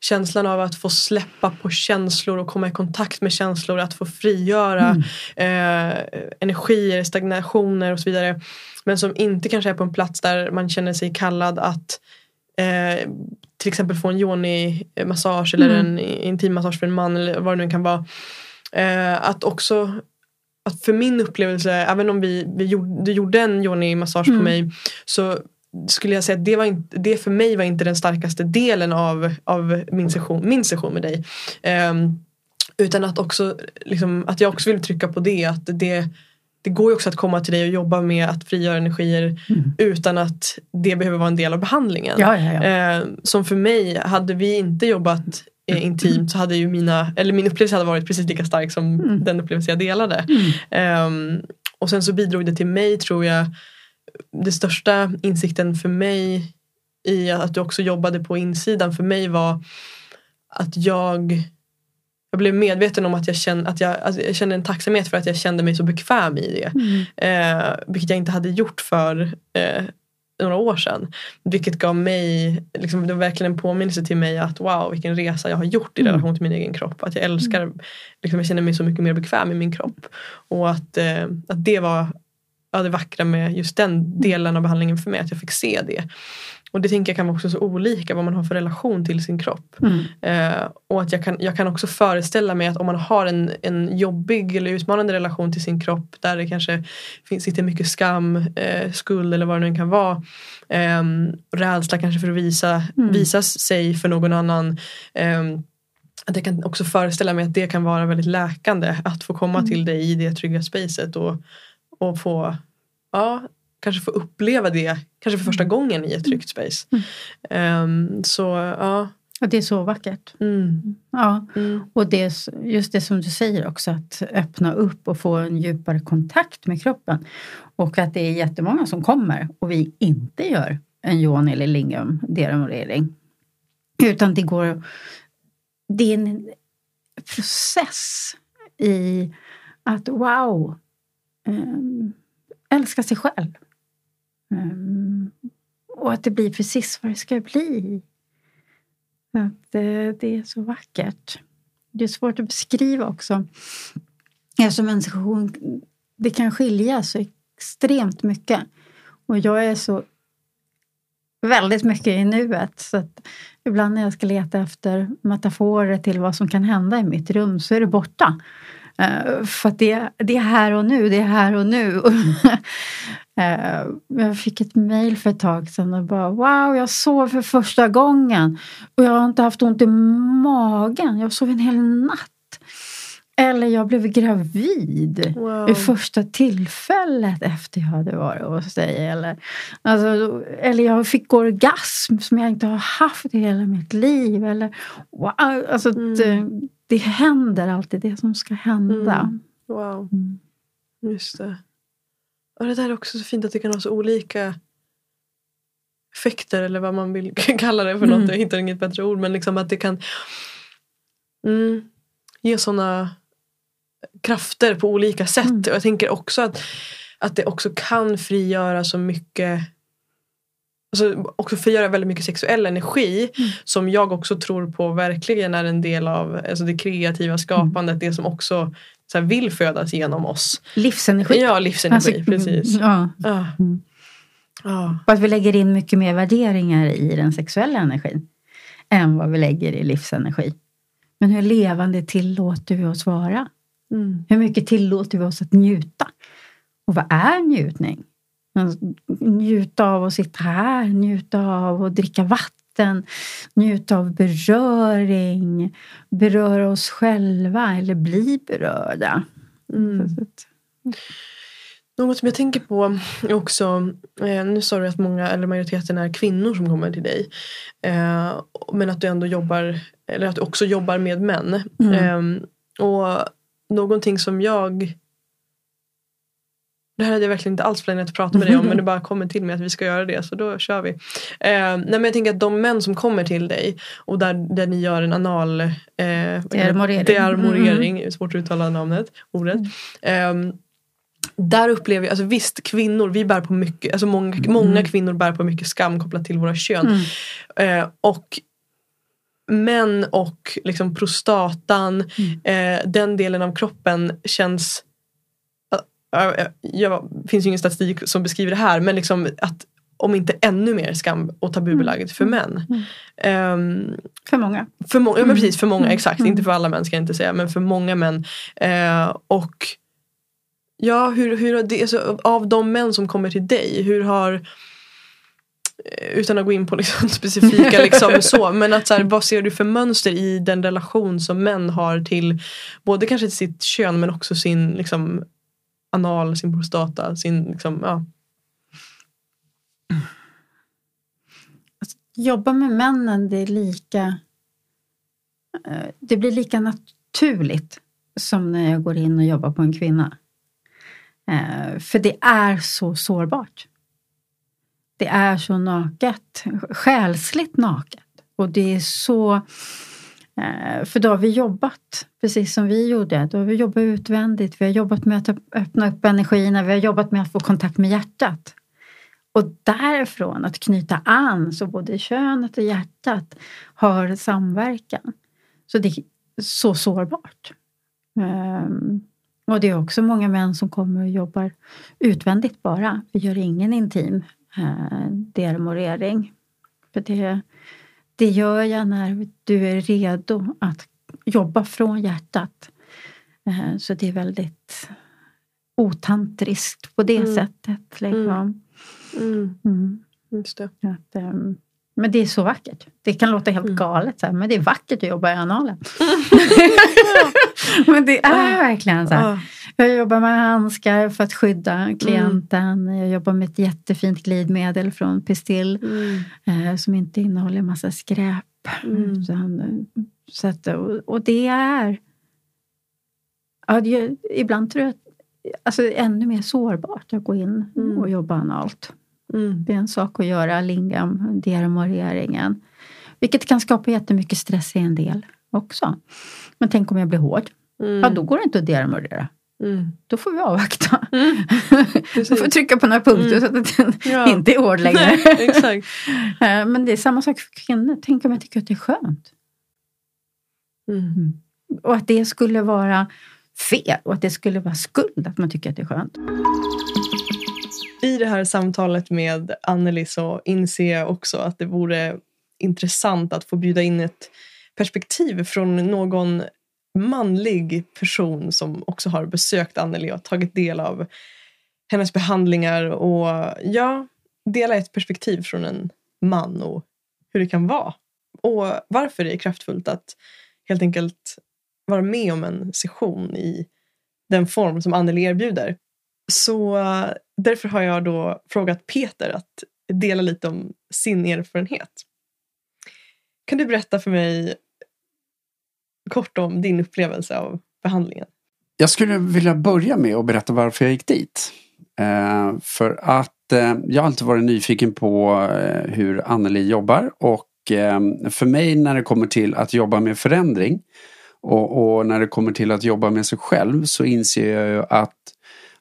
känslan av att få släppa på känslor och komma i kontakt med känslor, att få frigöra mm. eh, energier, stagnationer och så vidare. Men som inte kanske är på en plats där man känner sig kallad att eh, till exempel få en yoni-massage eller mm. en intimmassage för en man eller vad det nu kan vara. Eh, att också att för min upplevelse, även om vi, vi gjorde, du gjorde en yoni-massage mm. på mig så skulle jag säga att det, var inte, det för mig var inte den starkaste delen av, av min, session, min session med dig. Um, utan att, också, liksom, att jag också vill trycka på det. Att det, det går ju också att komma till dig och jobba med att frigöra energier mm. utan att det behöver vara en del av behandlingen. Ja, ja, ja. Uh, som för mig, hade vi inte jobbat eh, intimt så hade ju mina, eller min upplevelse hade varit precis lika stark som mm. den upplevelse jag delade. Mm. Um, och sen så bidrog det till mig tror jag det största insikten för mig i att du också jobbade på insidan för mig var att jag jag blev medveten om att jag kände, att jag, alltså jag kände en tacksamhet för att jag kände mig så bekväm i det. Mm. Eh, vilket jag inte hade gjort för eh, några år sedan. Vilket gav mig, liksom, det var verkligen en påminnelse till mig att wow vilken resa jag har gjort i mm. relation till min egen kropp. Att jag älskar, liksom, jag känner mig så mycket mer bekväm i min kropp. Och att, eh, att det var ja, det vackra med just den delen av behandlingen för mig. Att jag fick se det. Och det tänker jag kan vara också så olika vad man har för relation till sin kropp. Mm. Eh, och att jag kan, jag kan också föreställa mig att om man har en, en jobbig eller utmanande relation till sin kropp där det kanske finns, sitter mycket skam, eh, skuld eller vad det nu kan vara. Eh, rädsla kanske för att visa, Mm. visa sig för någon annan. Eh, att jag kan också föreställa mig att det kan vara väldigt läkande att få komma Mm. till dig i det trygga spacet och, och få ja, kanske få uppleva det kanske för första gången i ett tryggt space. Mm. Ehm, så ja. Och det är så vackert. Mm, Ja. mm, Och det, just det som du säger också, att öppna upp och få en djupare kontakt med kroppen. Och att det är jättemånga som kommer och vi inte gör en Johan eller Lingam deramorering. Utan det går... Det är en process i att wow, um, Eh, älska sig själv. Eh, och att det blir precis vad det ska bli. Att det, det är så vackert. Det är svårt att beskriva också. Eftersom en session, det kan skilja så extremt mycket. Och jag är så väldigt mycket i nuet. Så att ibland när jag ska leta efter metaforer till vad som kan hända i mitt rum så är det borta. Eh, för att det, det är här och nu, det är här och nu. *laughs* Eh, jag fick ett mejl för ett tag sedan och bara wow, jag sov för första gången. Och jag har inte haft ont i magen. Jag sov en hel natt. Eller jag blev gravid wow. vid första tillfället efter jag hade varit hos dig. Eller, alltså, eller jag fick orgasm som jag inte har haft i hela mitt liv. Eller, wow, alltså, Mm. Det, händer alltid det som ska hända. Mm. Wow, Mm. just det. Och det där är också så fint att det kan ha så olika effekter eller vad man vill *laughs* kalla det för Mm. något. Jag hittar inget bättre ord. Men liksom att det kan mm, ge sådana krafter på olika sätt. Mm. Och jag tänker också att, att det också kan frigöra så mycket Alltså också frigöra väldigt mycket sexuell energi Mm. som jag också tror på verkligen är en del av alltså det kreativa skapandet. Det som också så här, vill födas genom oss. Livsenergi. Ja, livsenergi. Alltså, precis. Ja, Ja. Mm. Ja. och att vi lägger in mycket mer värderingar i den sexuella energin än vad vi lägger i livsenergi. Men hur levande tillåter vi oss vara? Mm. Hur mycket tillåter vi oss att njuta? Och vad är njutning? Alltså, Njuta av att sitta här, njuta av att dricka vatten, njuta av beröring, beröra oss själva eller bli berörda. Mm. Något som jag tänker på är också, eh, nu sa du att många, eller majoriteten är kvinnor som kommer till dig. Eh, men att du ändå jobbar, eller att du också jobbar med män. Mm. Eh, och någonting som jag det här hade jag verkligen inte alls planerat att prata med dig om men det *laughs* bara kommer till mig att vi ska göra det så då kör vi. Eh, nej men jag tänker att de män som kommer till dig och där, där ni gör en anal eh, Dearmorering. dearmorering, svårt att uttala namnet, ordet. Ehm, där upplever jag, alltså visst kvinnor, vi bär på mycket, alltså många, många kvinnor bär på mycket skam kopplat till våra kön. Mm. Eh, och män och liksom prostatan, eh, den delen av kroppen känns jag, det finns ju ingen statistik som beskriver det här men liksom att om inte ännu mer skam och tabubelagt för män. Mm. Ehm, För många. för många, ja, men Mm. precis för många, Mm. exakt. Mm. Inte för alla män ska jag inte säga men för många män. Eh, och ja, hur, hur det, alltså, av de män som kommer till dig, hur har utan att gå in på liksom *laughs* specifika liksom så, men att så här, vad ser du för mönster i den relation som män har till både kanske till sitt kön men också sin liksom anal, sin prostata, sin liksom, ja. Alltså, jobba med männen, det är lika... Eh, det blir lika naturligt som när jag går in och jobbar på en kvinna. Eh, för det är så sårbart. Det är så naket, själsligt naket. Och det är så... Eh, för då har vi jobbat, precis som vi gjorde. Då har vi jobbat utvändigt, vi har jobbat med att öppna upp energierna, vi har jobbat med att få kontakt med hjärtat. Och därifrån att knyta an så både könet och hjärtat har samverkan. Så det är så sårbart. Eh, och det är också många män som kommer och jobbar utvändigt bara. Vi gör ingen intim eh, dermorering. För det, det gör jag när du är redo att jobba från hjärtat. Eh, så det är väldigt otantriskt på det mm. sättet. Liksom. Mm. Mm. Just det. Att, um, men det är så vackert. Det kan låta helt mm. galet, så här, men det är vackert att jobba i analen. *laughs* *laughs* men det är verkligen så här. Jag jobbar med handskar för att skydda klienten. Mm. Jag jobbar med ett jättefint glidmedel från Pistil mm. eh, som inte innehåller massa skräp. Mm. Så att, och, och det är... Ja, det, ibland tror jag att alltså, ännu mer sårbart att gå in mm. och jobba analt. Mm. Det är en sak att göra lingam, dermoreringen. Vilket kan skapa jättemycket stress i en del också. Men tänk om jag blir hård? Mm. Ja, då går det inte att dermorera. Mm. Då får vi avvakta. Mm. *laughs* då får vi trycka på några punkter mm. så att den *laughs* ja. inte är hård längre. *laughs* Exakt. Eh, men det är samma sak för kvinnor. Tänk om jag tycker att det är skönt. Mm. Mm. Och att det skulle vara fel och att det skulle vara skuld att man tycker att det är skönt. I det här samtalet med Anneli så inser jag också att det vore intressant att få bjuda in ett perspektiv från någon manlig person som också har besökt Anneli och tagit del av hennes behandlingar och ja, dela ett perspektiv från en man och hur det kan vara. Och varför det är kraftfullt att helt enkelt vara med om en session i den form som Anneli erbjuder. Så därför har jag då frågat Peter att dela lite om sin erfarenhet. Kan du berätta för mig kort om din upplevelse av behandlingen? Jag skulle vilja börja med att berätta varför jag gick dit. Eh, för att eh, jag har alltid varit nyfiken på eh, hur Anneli jobbar och eh, för mig när det kommer till att jobba med förändring och, och, när det kommer till att jobba med sig själv så inser jag ju att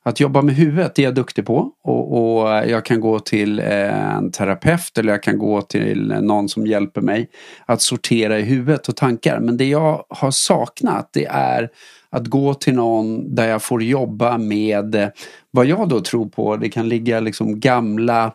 att jobba med huvudet det är jag duktig på och, och, jag kan gå till eh, en terapeut eller jag kan gå till någon som hjälper mig att sortera i huvudet och tankar. Men det jag har saknat det är att gå till någon där jag får jobba med eh, vad jag då tror på. Det kan ligga liksom gamla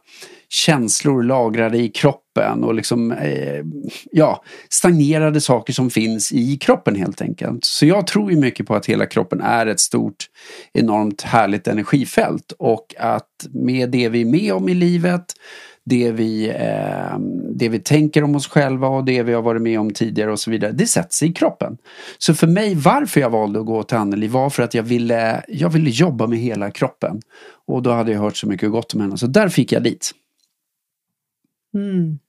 känslor lagrade i kroppen och liksom, eh, ja, stagnerade saker som finns i kroppen helt enkelt. Så jag tror ju mycket på att hela kroppen är ett stort, enormt härligt energifält och att med det vi är med om i livet det vi, eh, det vi tänker om oss själva och det vi har varit med om tidigare och så vidare. Det sätts i kroppen. Så för mig, varför jag valde att gå till Anneli var för att jag ville, jag ville jobba med hela kroppen. Och då hade jag hört så mycket gott om henne, så där fick jag dit. Mm.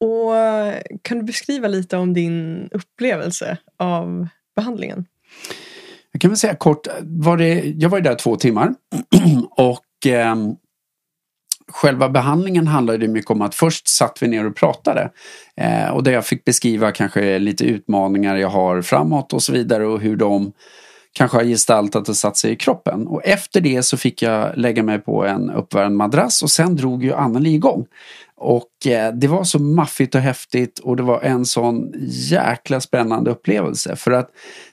Och eh, Kan du beskriva lite om din upplevelse av behandlingen? Jag kan väl säga kort, var det, jag var ju där två timmar *clears throat* och eh, själva behandlingen handlade mycket om att först satt vi ner och pratade eh, och där jag fick beskriva kanske lite utmaningar jag har framåt och så vidare och hur de kanske har gestaltat och satt sig i kroppen. Och efter det så fick jag lägga mig på en uppvärmd madrass och sen drog ju Anneli igång. Och eh, det var så maffigt och häftigt och det var en sån jäkla spännande upplevelse. För att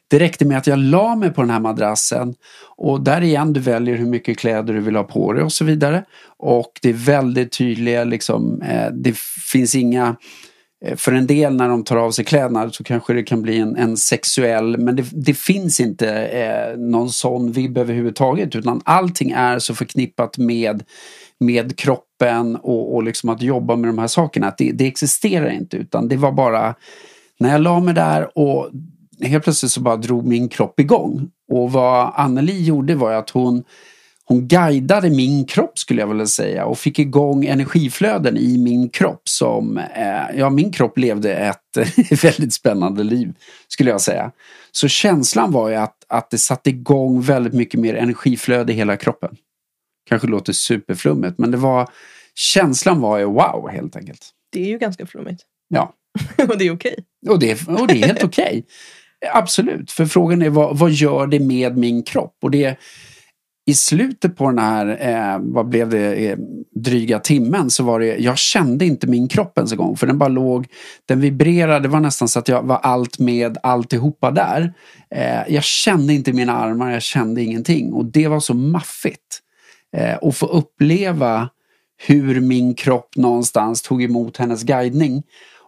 det räckte med att jag la mig på den här madrassen och där igen, du väljer hur mycket kläder du vill ha på dig och så vidare. Och det är väldigt tydliga, liksom, eh, det finns inga Eh, för en del när de tar av sig kläderna så kanske det kan bli en, en sexuell, men det, det finns inte eh, någon sån vibb överhuvudtaget utan allting är så förknippat med, med kroppen och, och liksom att jobba med de här sakerna. Att det, det existerar inte utan det var bara när jag la mig där och helt plötsligt så bara drog min kropp igång. Och vad Anneli gjorde var att hon hon guidade min kropp skulle jag vilja säga och fick igång energiflöden i min kropp som, eh, ja min kropp levde ett *laughs* väldigt spännande liv skulle jag säga. Så känslan var ju att, att det satte igång väldigt mycket mer energiflöde i hela kroppen. Kanske låter superflummigt men det var, känslan var ju wow helt enkelt. Det är ju ganska flummigt. Ja. *laughs* och det är okej. Okay. Och, det, och det är helt okej. Okay. Absolut, för frågan är vad, vad gör det med min kropp? Och det i slutet på den här, eh, vad blev det, eh, dryga timmen så var det, jag kände inte min kropp ens en gång. För den bara låg, den vibrerade, det var nästan så att jag var allt med alltihopa där. Eh, jag kände inte mina armar, jag kände ingenting. Och det var så maffigt. Eh, att få uppleva hur min kropp någonstans tog emot hennes guidning.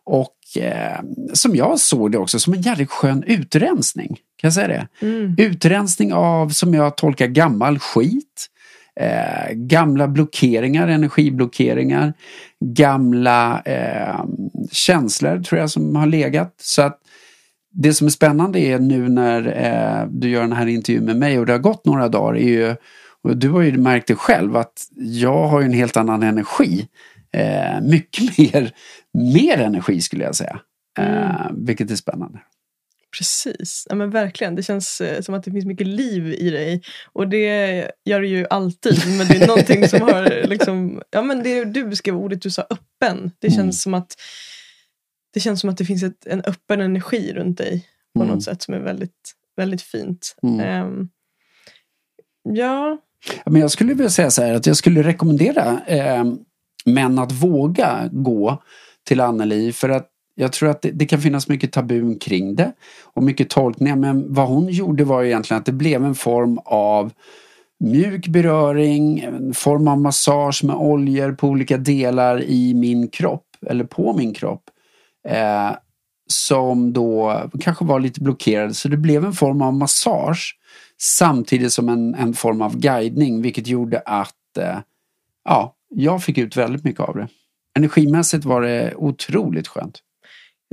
Och eh, som jag såg det också som en jävligt skön utrensning. Kan jag säga det? Mm. Utrensning av, som jag tolkar, gammal skit. Eh, gamla blockeringar, energiblockeringar. Gamla eh, känslor tror jag som har legat. Så att det som är spännande är nu när eh, du gör den här intervjun med mig och det har gått några dagar är ju, och du har ju märkt det själv att jag har ju en helt annan energi. Eh, mycket *laughs* mer, mer energi skulle jag säga. Eh, vilket är spännande. Precis, ja, men verkligen. Det känns eh, som att det finns mycket liv i dig. Och det gör det ju alltid. Men det är någonting som *laughs* har liksom, ja men det du beskrev ordet du sa öppen. Det känns Mm. som att det känns som att det finns ett, en öppen energi runt dig på Mm. något sätt som är väldigt, väldigt fint. Mm. Ja, Ja, Men jag skulle vilja säga så här att jag skulle rekommendera eh, män att våga gå till Anneli för att jag tror att det, det kan finnas mycket tabun kring det och mycket tolkningar men vad hon gjorde var egentligen att det blev en form av mjuk beröring, en form av massage med oljor på olika delar i min kropp eller på min kropp. Eh, som då kanske var lite blockerade så det blev en form av massage samtidigt som en, en form av guidning vilket gjorde att eh, ja, jag fick ut väldigt mycket av det. Energimässigt var det otroligt skönt.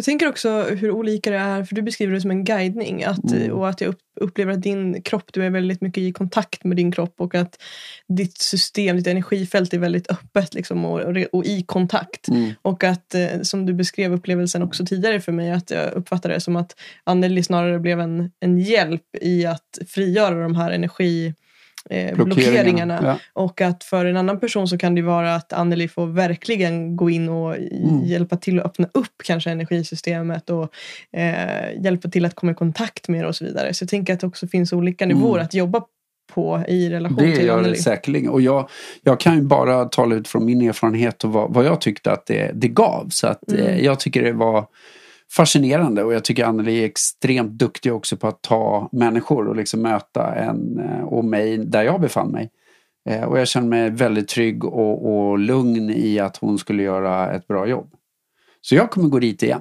Jag tänker också hur olika det är, för du beskriver det som en guidning. Att, Mm. Och att jag upp, upplever att din kropp, du är väldigt mycket i kontakt med din kropp och att ditt system, ditt energifält är väldigt öppet liksom, och, och, i kontakt. Mm. Och att, eh, som du beskrev upplevelsen också tidigare för mig, att jag uppfattade det som att Anneli snarare blev en, en hjälp i att frigöra de här energi eh, blockeringarna. Ja. Och att för en annan person så kan det vara att Anneli får verkligen gå in och Mm. hjälpa till att öppna upp kanske energisystemet och eh, hjälpa till att komma i kontakt med det och så vidare. Så jag tänker att det också finns olika nivåer Mm. att jobba på i relation Det till gör det Anneli. säkerligen. Och jag, jag kan ju bara tala ut från min erfarenhet och vad, vad jag tyckte att det, det gav. Så att Mm. eh, jag tycker det var fascinerande och jag tycker Anneli är extremt duktig också på att ta människor och liksom möta en eh, och mig där jag befann mig. Eh, och jag känner mig väldigt trygg och, och lugn i att hon skulle göra ett bra jobb. Så jag kommer gå dit igen.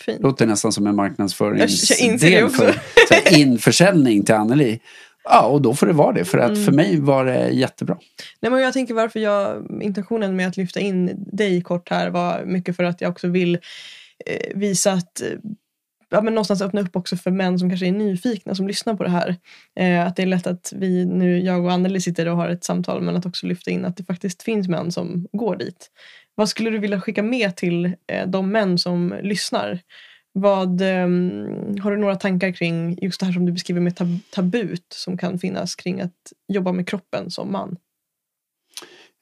Fint. Låter nästan som en marknadsföringsdel för *laughs* införsäljning till Anneli. Ja, och då får det vara det. För att Mm. för mig var det jättebra. Nej, men jag tänker varför jag, intentionen med att lyfta in dig kort här var mycket för att jag också vill Eh, visa att eh, ja, men någonstans öppna upp också för män som kanske är nyfikna som lyssnar på det här. Eh, att det är lätt att vi nu, jag och Anneli sitter och har ett samtal men att också lyfta in att det faktiskt finns män som går dit. Vad skulle du vilja skicka med till eh, de män som lyssnar? Vad, eh, har du några tankar kring just det här som du beskriver med tab- tabut som kan finnas kring att jobba med kroppen som man?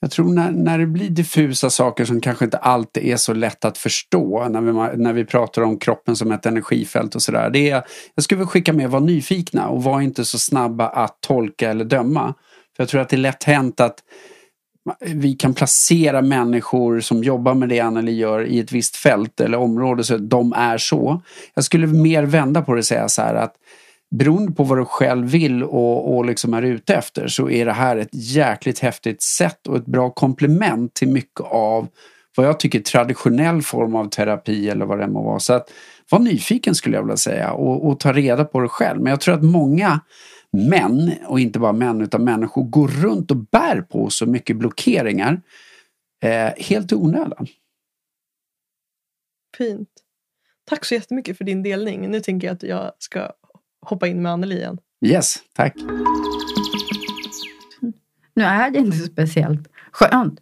Jag tror när, när det blir diffusa saker som kanske inte alltid är så lätt att förstå när vi, när vi pratar om kroppen som ett energifält och sådär. Det är, jag skulle vilja skicka med, var nyfikna och var inte så snabba att tolka eller döma. För jag tror att det är lätt hänt att vi kan placera människor som jobbar med det Anneli gör i ett visst fält eller område så att de är så. Jag skulle mer vända på det och säga så här att beroende på vad du själv vill och, och liksom är ute efter så är det här ett jäkligt häftigt sätt och ett bra komplement till mycket av vad jag tycker är traditionell form av terapi eller vad det må vara. Så att var nyfiken skulle jag vilja säga och, och ta reda på det själv. Men jag tror att många män, och inte bara män utan människor, går runt och bär på så mycket blockeringar eh, helt i onödan. Fint. Tack så jättemycket för din delning. Nu tänker jag att jag ska hoppa in med Anneli igen. Yes, tack. Nu är det inte speciellt skönt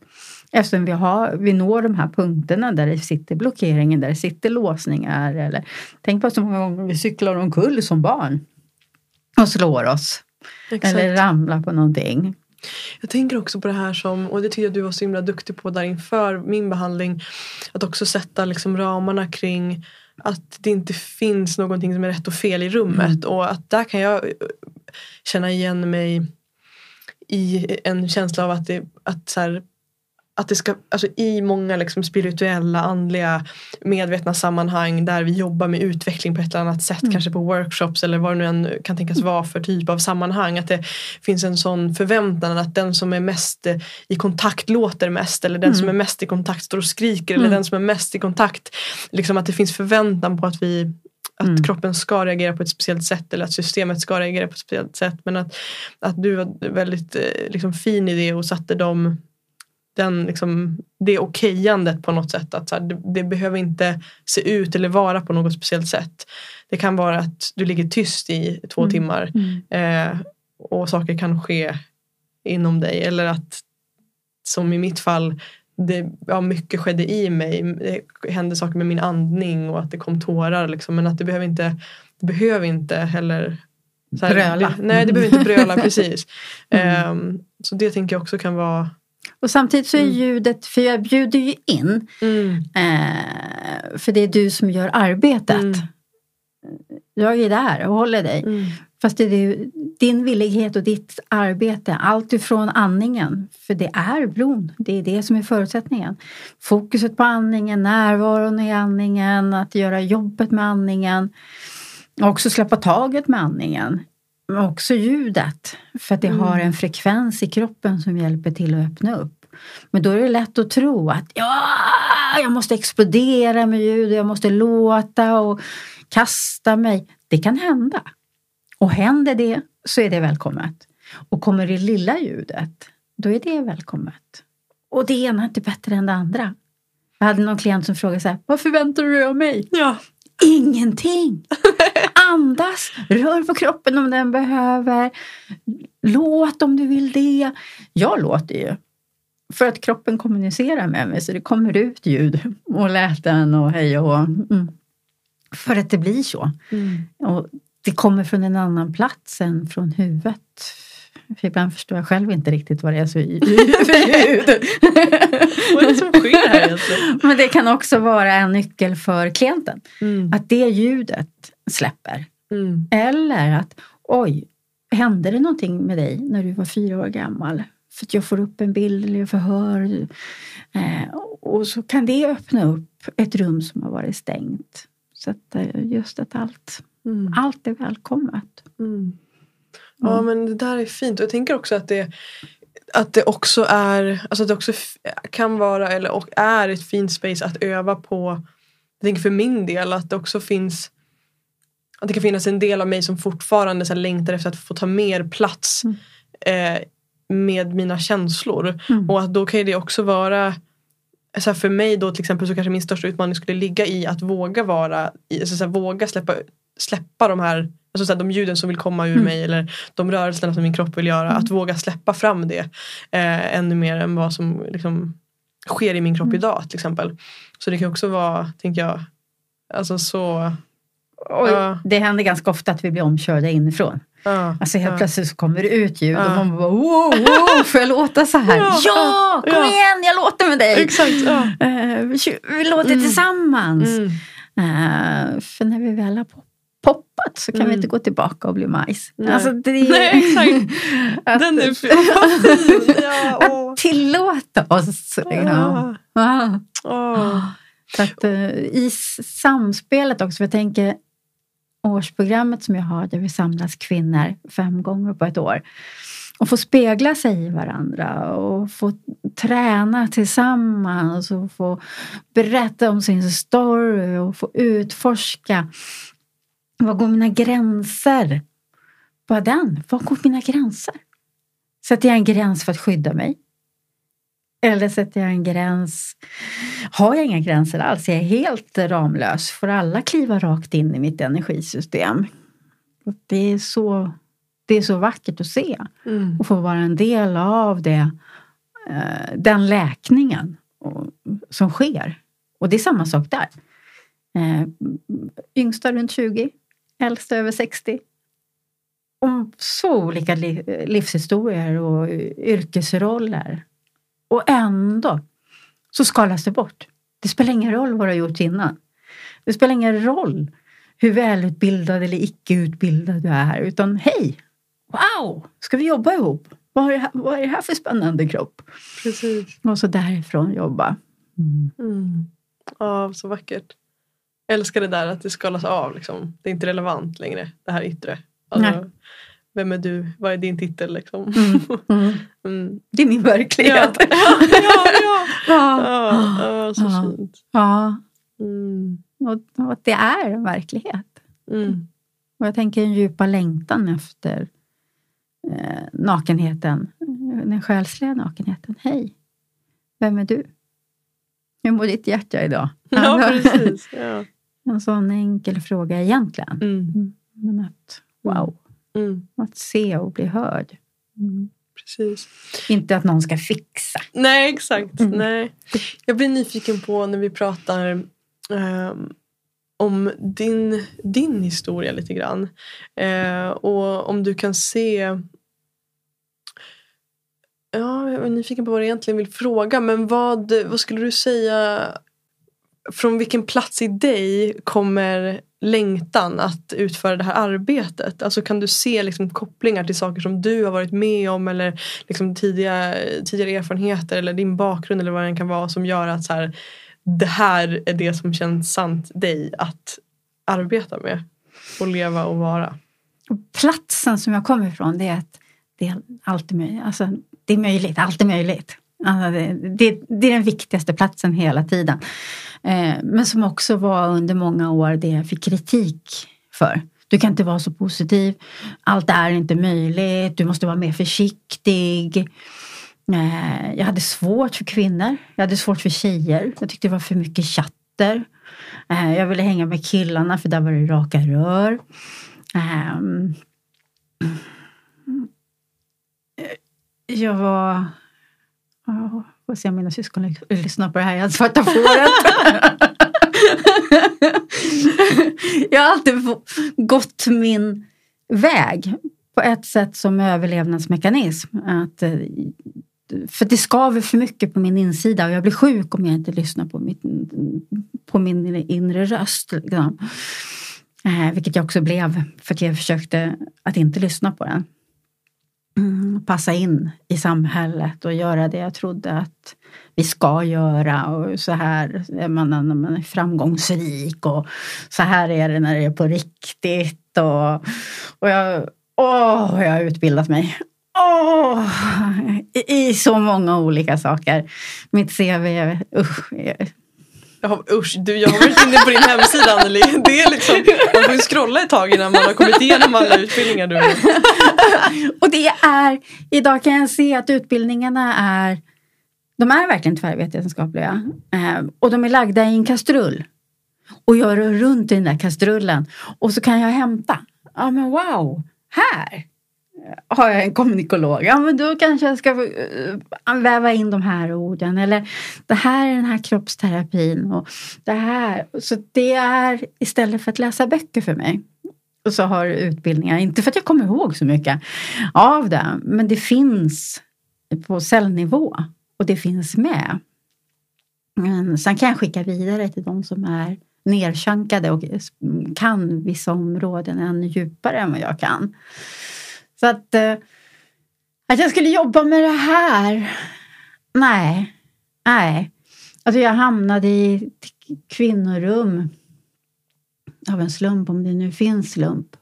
eftersom vi, har, vi når de här punkterna där det sitter blockeringen, där det sitter låsningar. Eller, tänk på så många gånger vi cyklar omkull som barn och slår oss eller ramlar på någonting. Jag tänker också på det här som, och det tycker jag du var så himla duktig på där inför min behandling. Att också sätta liksom ramarna kring att det inte finns någonting som är rätt och fel i rummet. Och att där kan jag eh, känna igen mig i en känsla av att det, att så här, att det ska, alltså i många liksom spirituella, andliga, medvetna sammanhang där vi jobbar med utveckling på ett eller annat sätt, mm. kanske på workshops eller vad det nu än kan tänkas vara för typ av sammanhang. Att det finns en sån förväntan att den som är mest i kontakt låter mest eller den mm. som är mest i kontakt står och skriker mm. eller den som är mest i kontakt. Liksom att det finns förväntan på att vi att mm. kroppen ska reagera på ett speciellt sätt eller att systemet ska reagera på ett speciellt sätt. Men att, att du var väldigt eh, liksom, fin i det och satte dem den, liksom, det okejandet på något sätt. Att så här, det, det, behöver inte se ut eller vara på något speciellt sätt. Det kan vara att du ligger tyst i två mm. timmar mm. Eh, och saker kan ske inom dig. Eller att som i mitt fall det, ja, mycket skedde i mig. Det hände saker med min andning och att det kom tårar. Liksom. Men att det behöver inte, det behöver inte heller här, bröla. Nej, det behöver inte bröla *laughs* precis. Mm. Um, så det tänker jag också kan vara och samtidigt så är mm. ljudet, för jag bjuder ju in, mm. eh, för det är du som gör arbetet. Mm. Jag är där och håller dig. Fast det är din villighet och ditt arbete, allt ifrån andningen, för det är blod, det är det som är förutsättningen. Fokuset på andningen, närvaron i andningen, att göra jobbet med andningen, och också släppa taget med andningen. Också ljudet, för att det mm. har en frekvens i kroppen som hjälper till att öppna upp. Men då är det lätt att tro att ja, jag måste explodera med ljud, jag måste låta och kasta mig. Det kan hända. Och händer det så är det välkommet. Och kommer det lilla ljudet, då är det välkommet. Och det ena är inte bättre än det andra. Jag hade någon klient som frågade så här, vad förväntar du dig av mig? Ja. Ingenting! *laughs* Andas, rör på kroppen om den behöver. Låt om du vill det. Jag låter ju. För att kroppen kommunicerar med mig så det kommer ut ljud och läten och hej och mm. För att det blir så. Mm. Och det kommer från en annan plats än från huvudet. För ibland förstår jag själv inte riktigt vad det är för *laughs* ljud. vad är det som sker här egentligen? Men det kan också vara en nyckel för klienten. Mm. Att det ljudet släpper. Mm. Eller att oj, hände det någonting med dig när du var fyra år gammal? För att jag får upp en bild eller jag förhör. Eh, och så kan det öppna upp ett rum som har varit stängt. Så att eh, just att allt, mm. allt är välkommet. Mm. Ja men det där är fint. Och jag tänker också att det, att det också är, alltså att det också kan vara eller och är ett fint space att öva på. Jag tänker för min del att det också finns att det kan finnas en del av mig som fortfarande så längtar efter att få ta mer plats mm. eh, med mina känslor. Mm. Och att då kan det också vara så här, för mig då till exempel så kanske min största utmaning skulle ligga i att våga vara, alltså så här, våga släppa, släppa de här Alltså så här, de ljuden som vill komma ur mm. mig eller de rörelserna som min kropp vill göra. Mm. Att våga släppa fram det eh, ännu mer än vad som liksom, sker i min kropp mm. idag till exempel. Så det kan också vara, tänker jag, alltså så... Oj, uh. Det händer ganska ofta att vi blir omkörda inifrån. Uh, alltså helt uh. plötsligt så kommer det ut ljud uh. och man bara wow, wow, får jag låta så här? ja, ja kom igen, jag låter med dig! Exakt, uh, vi, låter mm. tillsammans. Mm. Uh, för när vi väl har poppat så kan mm. vi inte gå tillbaka och bli majs. Nej. Alltså, det är, Nej, exakt. *laughs* att, Den är fin. ja, *laughs* att tillåta oss. Ja. Ja. Oh. Så att, uh, I samspelet också, för jag tänker årsprogrammet som jag har där vi samlas kvinnor fem gånger på ett år och få spegla sig i varandra och få träna tillsammans och få berätta om sin story och få utforska var går mina gränser? Bara den. Var går mina gränser? Sätter jag en gräns för att skydda mig? Eller sätter jag en gräns? Har jag inga gränser alls? Jag är helt ramlös. Får alla kliva rakt in i mitt energisystem? Det är så, det är så vackert att se mm. och få vara en del av det, eh, den läkningen som sker. Och det är samma sak där. Eh, yngsta runt 20, äldsta över 60. Om så olika livshistorier och yrkesroller. Och ändå så skalas det bort. Det spelar ingen roll vad du har gjort innan. Det spelar ingen roll hur välutbildad eller icke utbildad du är. Utan hej! Wow! Ska vi jobba ihop? vad är, det här, vad är det här för spännande kropp? Precis. Och så därifrån jobba. Mm. Mm. Ja, så vackert. Jag älskar det där att det skalas av. Liksom. Det är inte relevant längre, det här yttre. Alltså, Nej. Vem är du? Vad är din titel? Liksom? Mm. Mm. *laughs* Mm. Det är min verklighet. ja, ja, ja. Ja. *laughs* ja, så fint. ja. Mm. Och, och det är en verklighet. Mm. Och jag tänker en djupa längtan efter eh, nakenheten. Den själsliga nakenheten. Hej, vem är du? Hur mår ditt hjärta idag? Ja, *laughs* Alltså, precis. Ja. En sån enkel fråga egentligen. Mm. Men att, wow, Mm. att se och bli hörd. Mm. Precis. Inte att någon ska fixa. Nej, exakt. Mm. Nej. Jag blir nyfiken på när vi pratar ehm, om din, din historia lite grann. Eh, och om du kan se Ja, jag är nyfiken på vad du egentligen vill fråga. Men vad, vad skulle du säga från vilken plats i dig kommer längtan att utföra det här arbetet? Alltså kan du se liksom kopplingar till saker som du har varit med om eller liksom tidiga, tidigare erfarenheter eller din bakgrund eller vad det än kan vara som gör att så här, det här är det som känns sant dig att arbeta med och leva och vara? Platsen som jag kommer ifrån det är att det är alltid möjligt. Alltså, det är möjligt, allt är möjligt. Alltså, det, det, det är den viktigaste platsen hela tiden. Eh, men som också var under många år det jag fick kritik för. Du kan inte vara så positiv. Allt är inte möjligt. Du måste vara mer försiktig. Eh, jag hade svårt för kvinnor. Jag hade svårt för tjejer. Jag tyckte det var för mycket chatter. Eh, jag ville hänga med killarna för där var det raka rör. Ehm, jag var... Ja, får se om mina syskon lyssnar på det här. Jag hade svarta fåret. *laughs* jag har alltid gått min väg på ett sätt som överlevnadsmekanism. Att, eh, för det skaver för mycket på min insida och jag blir sjuk om jag inte lyssnar på, mitt, på min inre röst. Liksom. Eh, vilket jag också blev för att jag försökte att inte lyssna på den. *clears throat* Passa in i samhället och göra det jag trodde att vi ska göra och så här är man när man är framgångsrik och så här är det när det är på riktigt och, och jag, åh, jag har utbildat mig. Åh, i, I så många olika saker. Mitt CV, usch, jag har, usch, du, jag har varit inne på din hemsida Anneli. Det är liksom, man får ju scrolla ett tag innan man har kommit igenom alla utbildningar du har Och det är, idag kan jag se att utbildningarna är, de är verkligen tvärvetenskapliga. Ehm, och de är lagda i en kastrull. Och jag rör runt i den där kastrullen. Och så kan jag hämta. Ja men wow, här har jag en kommunikolog. Ja men då kanske jag ska eh, väva in de här orden. Eller det här är den här kroppsterapin. Och det här. Så det är istället för att läsa böcker för mig. Och så har utbildningar, inte för att jag kommer ihåg så mycket av det, men det finns på cellnivå och det finns med. Men sen kan jag skicka vidare till de som är nerchankade och kan vissa områden ännu djupare än vad jag kan. Så att, eh, att jag skulle jobba med det här, nej, nej. Alltså jag hamnade i ett kvinnorum av en slump, om det nu finns slump.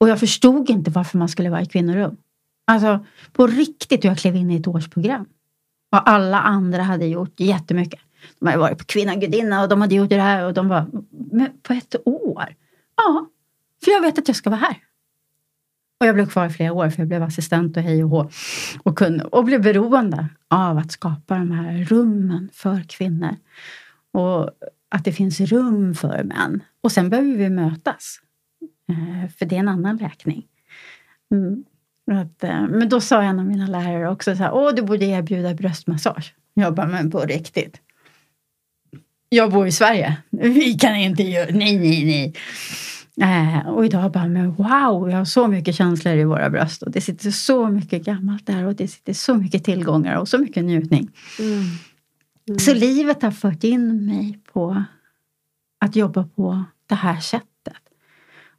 Och jag förstod inte varför man skulle vara i kvinnorum. Alltså på riktigt, jag klev in i ett årsprogram. Och alla andra hade gjort jättemycket. De hade varit på Kvinna Gudinna och de hade gjort det här och de var, men på ett år? Ja, för jag vet att jag ska vara här. Och jag blev kvar i flera år för jag blev assistent och hej och hå. Och, kunde, och blev beroende av att skapa de här rummen för kvinnor. Och att det finns rum för män. Och sen behöver vi mötas. Eh, för det är en annan läkning. Mm. Att, eh, men då sa en av mina lärare också så här, åh du borde erbjuda bröstmassage. Jag bara, men på riktigt. Jag bor i Sverige. Vi kan inte göra, nej, nej, nej. Eh, och idag bara, men wow, jag har så mycket känslor i våra bröst och det sitter så mycket gammalt där och det sitter så mycket tillgångar och så mycket njutning. Mm. Mm. Så livet har fört in mig på att jobba på det här sättet.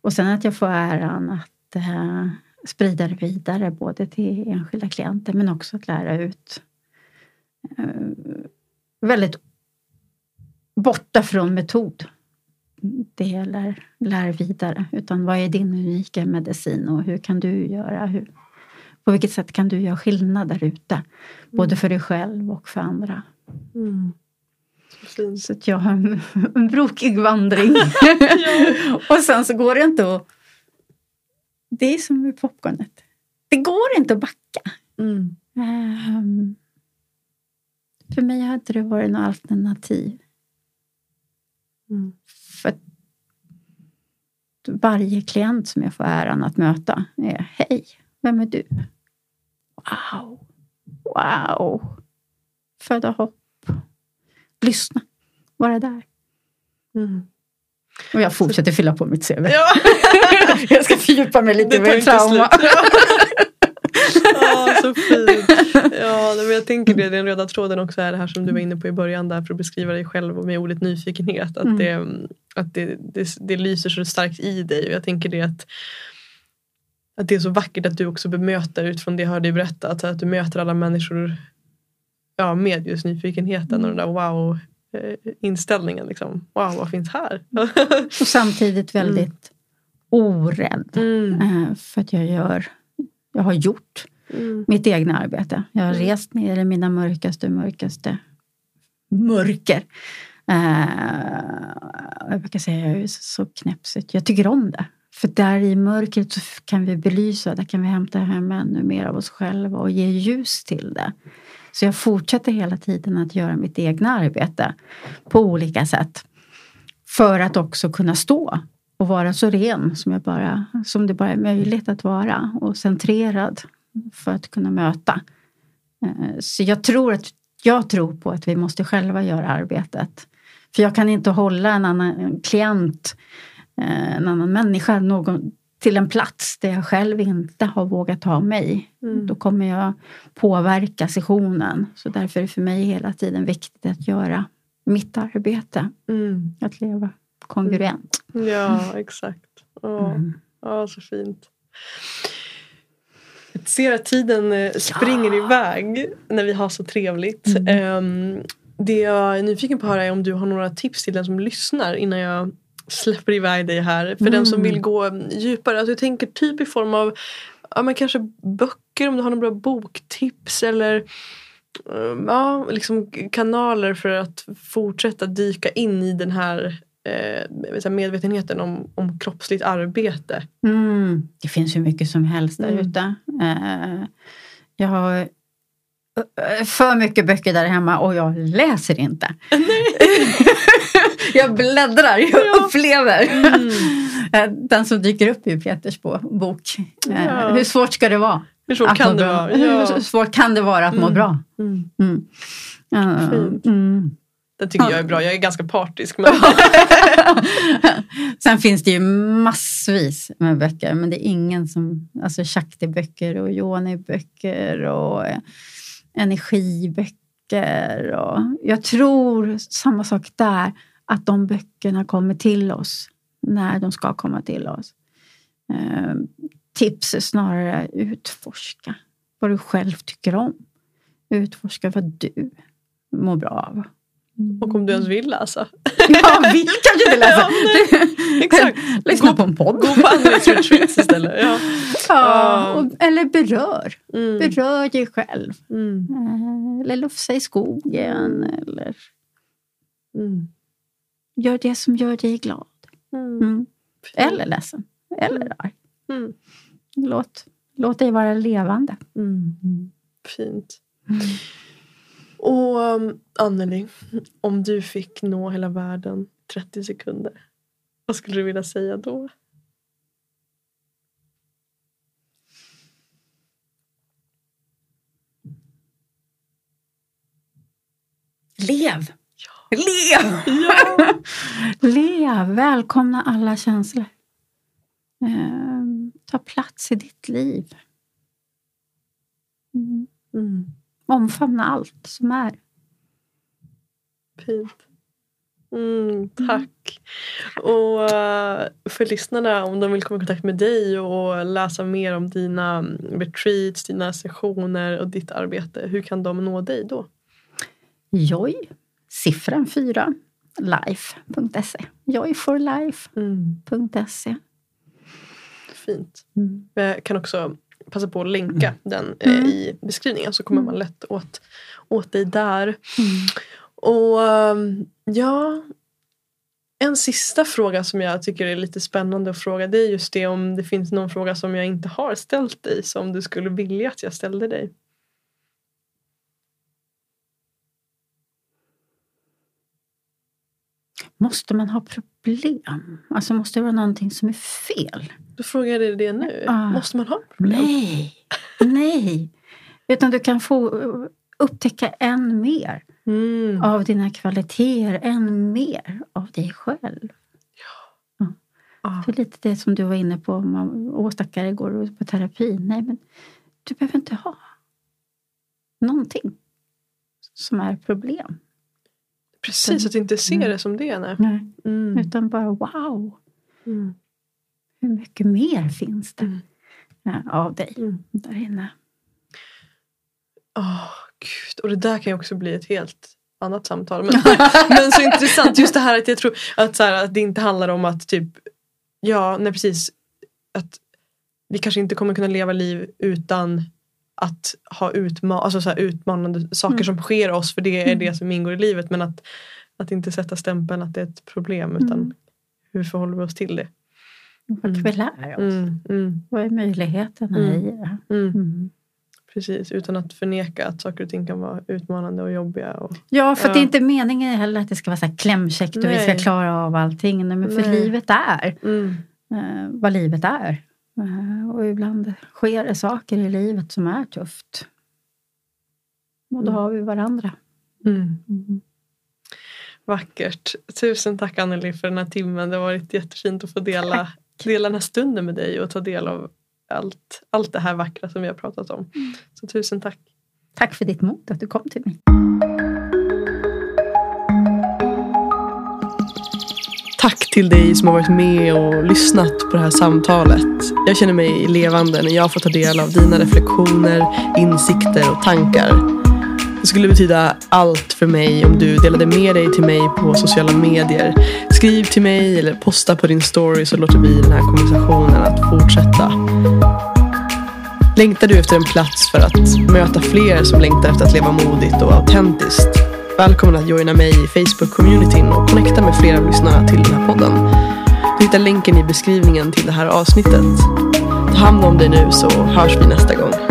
Och sen att jag får äran att, eh, sprida det vidare både till enskilda klienter men också att lära ut eh, väldigt borta från metod det eller lär vidare. Utan vad är din unika medicin och hur kan du göra? Hur, på vilket sätt kan du göra skillnad där ute? Mm. Både för dig själv och för andra. Mm. Så, så att jag har en, en brokig vandring. *laughs* *laughs* och sen så går det inte att... Det är som med popcornet. Det går inte att backa. Mm. Um, för mig hade det varit något alternativ. Mm. Varje klient som jag får äran att möta är Hej, vem är du? Wow, wow. Föda hopp. Lyssna. Vara där. Mm. Och jag fortsätter fylla på mitt CV. Ja. *laughs* jag ska fördjupa mig lite i trauma. *laughs* Ja, så fint. Ja, men jag tänker det, den röda tråden också är det här som du var inne på i början där för att beskriva dig själv och med ordet nyfikenhet. Att, mm. det, att det, det, det lyser så starkt i dig och jag tänker det att att det är så vackert att du också bemöter utifrån det jag hörde dig berätta. Att, att du möter alla människor ja, med just nyfikenheten och den där wow eh, inställningen. Liksom. Wow, vad finns här? *laughs* och samtidigt väldigt mm. orädd. Mm. Eh, för att jag gör jag har gjort mm. mitt egna arbete. Jag har mm. rest ner i mina mörkaste, mörkaste mörker. Eh, jag brukar säga att jag är så knäpsigt. Jag tycker om det. För där i mörkret så kan vi belysa, där kan vi hämta hem ännu mer av oss själva och ge ljus till det. Så jag fortsätter hela tiden att göra mitt egna arbete på olika sätt. För att också kunna stå och vara så ren som, jag bara, som det bara är möjligt att vara och centrerad för att kunna möta. Eh, så jag tror, att, jag tror på att vi måste själva göra arbetet. För jag kan inte hålla en annan klient, eh, en annan människa någon, till en plats där jag själv inte har vågat ha mig. Mm. Då kommer jag påverka sessionen. Så därför är det för mig hela tiden viktigt att göra mitt arbete. Mm. Att leva kongruent. Ja, exakt. Åh, mm. åh, så fint. Jag ser att tiden eh, springer ja. iväg när vi har så trevligt. Mm. Um, det jag är nyfiken på att höra är om du har några tips till den som lyssnar innan jag släpper iväg dig här. För mm. den som vill gå djupare. Alltså jag tänker typ i form av ja, men kanske böcker om du har några bra boktips eller um, ja, liksom kanaler för att fortsätta dyka in i den här eh, medvetenheten om, om kroppsligt arbete. Mm, det finns hur mycket som helst där mm. ute. Eh, jag har för mycket böcker där hemma och jag läser inte. *laughs* jag bläddrar, jag ja. upplever. Mm. Eh, den som dyker upp i Peters bok. Eh, ja. Hur svårt ska det vara? Hur svårt kan det vara? Ja. Hur svårt kan det vara att må mm. bra? Mm. Mm. Den tycker jag är bra. Jag är ganska partisk. Men... *laughs* Sen finns det ju massvis med böcker, men det är ingen som... Alltså Shakti-böcker och Yoni-böcker och eh, energiböcker. Och jag tror samma sak där, att de böckerna kommer till oss när de ska komma till oss. Eh, tips är snarare utforska vad du själv tycker om. Utforska vad du mår bra av. Och om du ens vill läsa. *laughs* Ja, vill kanske inte läsa. *laughs* ja, exakt. *laughs* Lyssna gå, på en podd. Gå på andningsretreats istället. Ja. Ja, och, eller berör. Mm. Berör dig själv. Mm. Eh, eller lufsa i skogen. Eller mm. Gör det som gör dig glad. Mm. mm. Eller ledsen. Eller mm. arg. Låt, låt dig vara levande. Fint. Och um, Anneli, om du fick nå hela världen 30 sekunder, vad skulle du vilja säga då? Lev! Ja. Lev! Ja. *laughs* Lev! Välkomna alla känslor. Eh, ta plats i ditt liv. Mm. Mm omfamna allt som är. Fint. Mm, tack. Och eh, för lyssnarna, om de vill komma i kontakt med dig och läsa mer om dina mm, retreats, dina sessioner och ditt arbete, hur kan de nå dig då? Joj, siffran 4, life.se. Joyforlife.se. Fint. Mm. Jag kan också passa på att länka den eh, Mm. i beskrivningen så kommer man lätt åt, åt dig där. Mm. Och um, ja, en sista fråga som jag tycker är lite spännande att fråga är just det om det finns någon fråga som jag inte har ställt dig som du skulle vilja att jag ställde dig. Måste man ha problem? Alltså måste det vara någonting som är fel? Då frågar dig det nu. Ah. Måste man ha problem? Nej, nej. Utan du kan få upptäcka än mer Mm. av dina kvaliteter, än mer av dig själv. Ah. För lite det som du var inne på, om man, åh stackare, går du på terapi? Nej, men du behöver inte ha någonting som är problem. Precis, att inte se Mm. det som det. Nej. Nej, Mm. utan bara wow, Mm. hur mycket mer finns det Mm. ja, av dig Mm. där inne? Åh, gud. Och det där kan ju också bli ett helt annat samtal. Men, *laughs* men så intressant just det här att jag tror att, så här, att det inte handlar om att typ Ja, nej precis. Att vi kanske inte kommer kunna leva liv utan att ha utma alltså så här utmanande saker Mm. som sker oss för det är Mm. det som ingår i livet. Men att, att inte sätta stämpeln att det är ett problem utan Mm. hur förhåller vi oss till det. Vad Mm. vi lär oss. Vad är möjligheterna Mm. i det? mm. Mm. Precis, utan att förneka att saker och ting kan vara utmanande och jobbiga. Och, Ja, för Ja. det är inte meningen heller att det ska vara så här klämkäckt och vi ska klara av allting. Nej, men för Nej. livet är mm, eh, vad livet är. Eh, och ibland sker det saker i livet som är tufft. Och då Mm. har vi varandra. mm. Mm. Vackert. Tusen tack Anneli för den här timmen. Det har varit jättefint att få dela, dela den här stunden med dig och ta del av allt, allt det här vackra som vi har pratat om. Så tusen tack. Tack för ditt mod att du kom till mig. Tack till dig som har varit med och lyssnat på det här samtalet. Jag känner mig levande när jag får ta del av dina reflektioner, insikter och tankar. Det skulle betyda allt för mig om du delade med dig till mig på sociala medier. Skriv till mig eller posta på din story så låter vi den här konversationen att fortsätta. Längtar du efter en plats för att möta fler som längtar efter att leva modigt och autentiskt? Välkommen att joina mig i Facebook-communityn och connecta med flera av lyssnarna till den här podden. Du hittar länken i beskrivningen till det här avsnittet. Ta hand om dig nu så hörs vi nästa gång.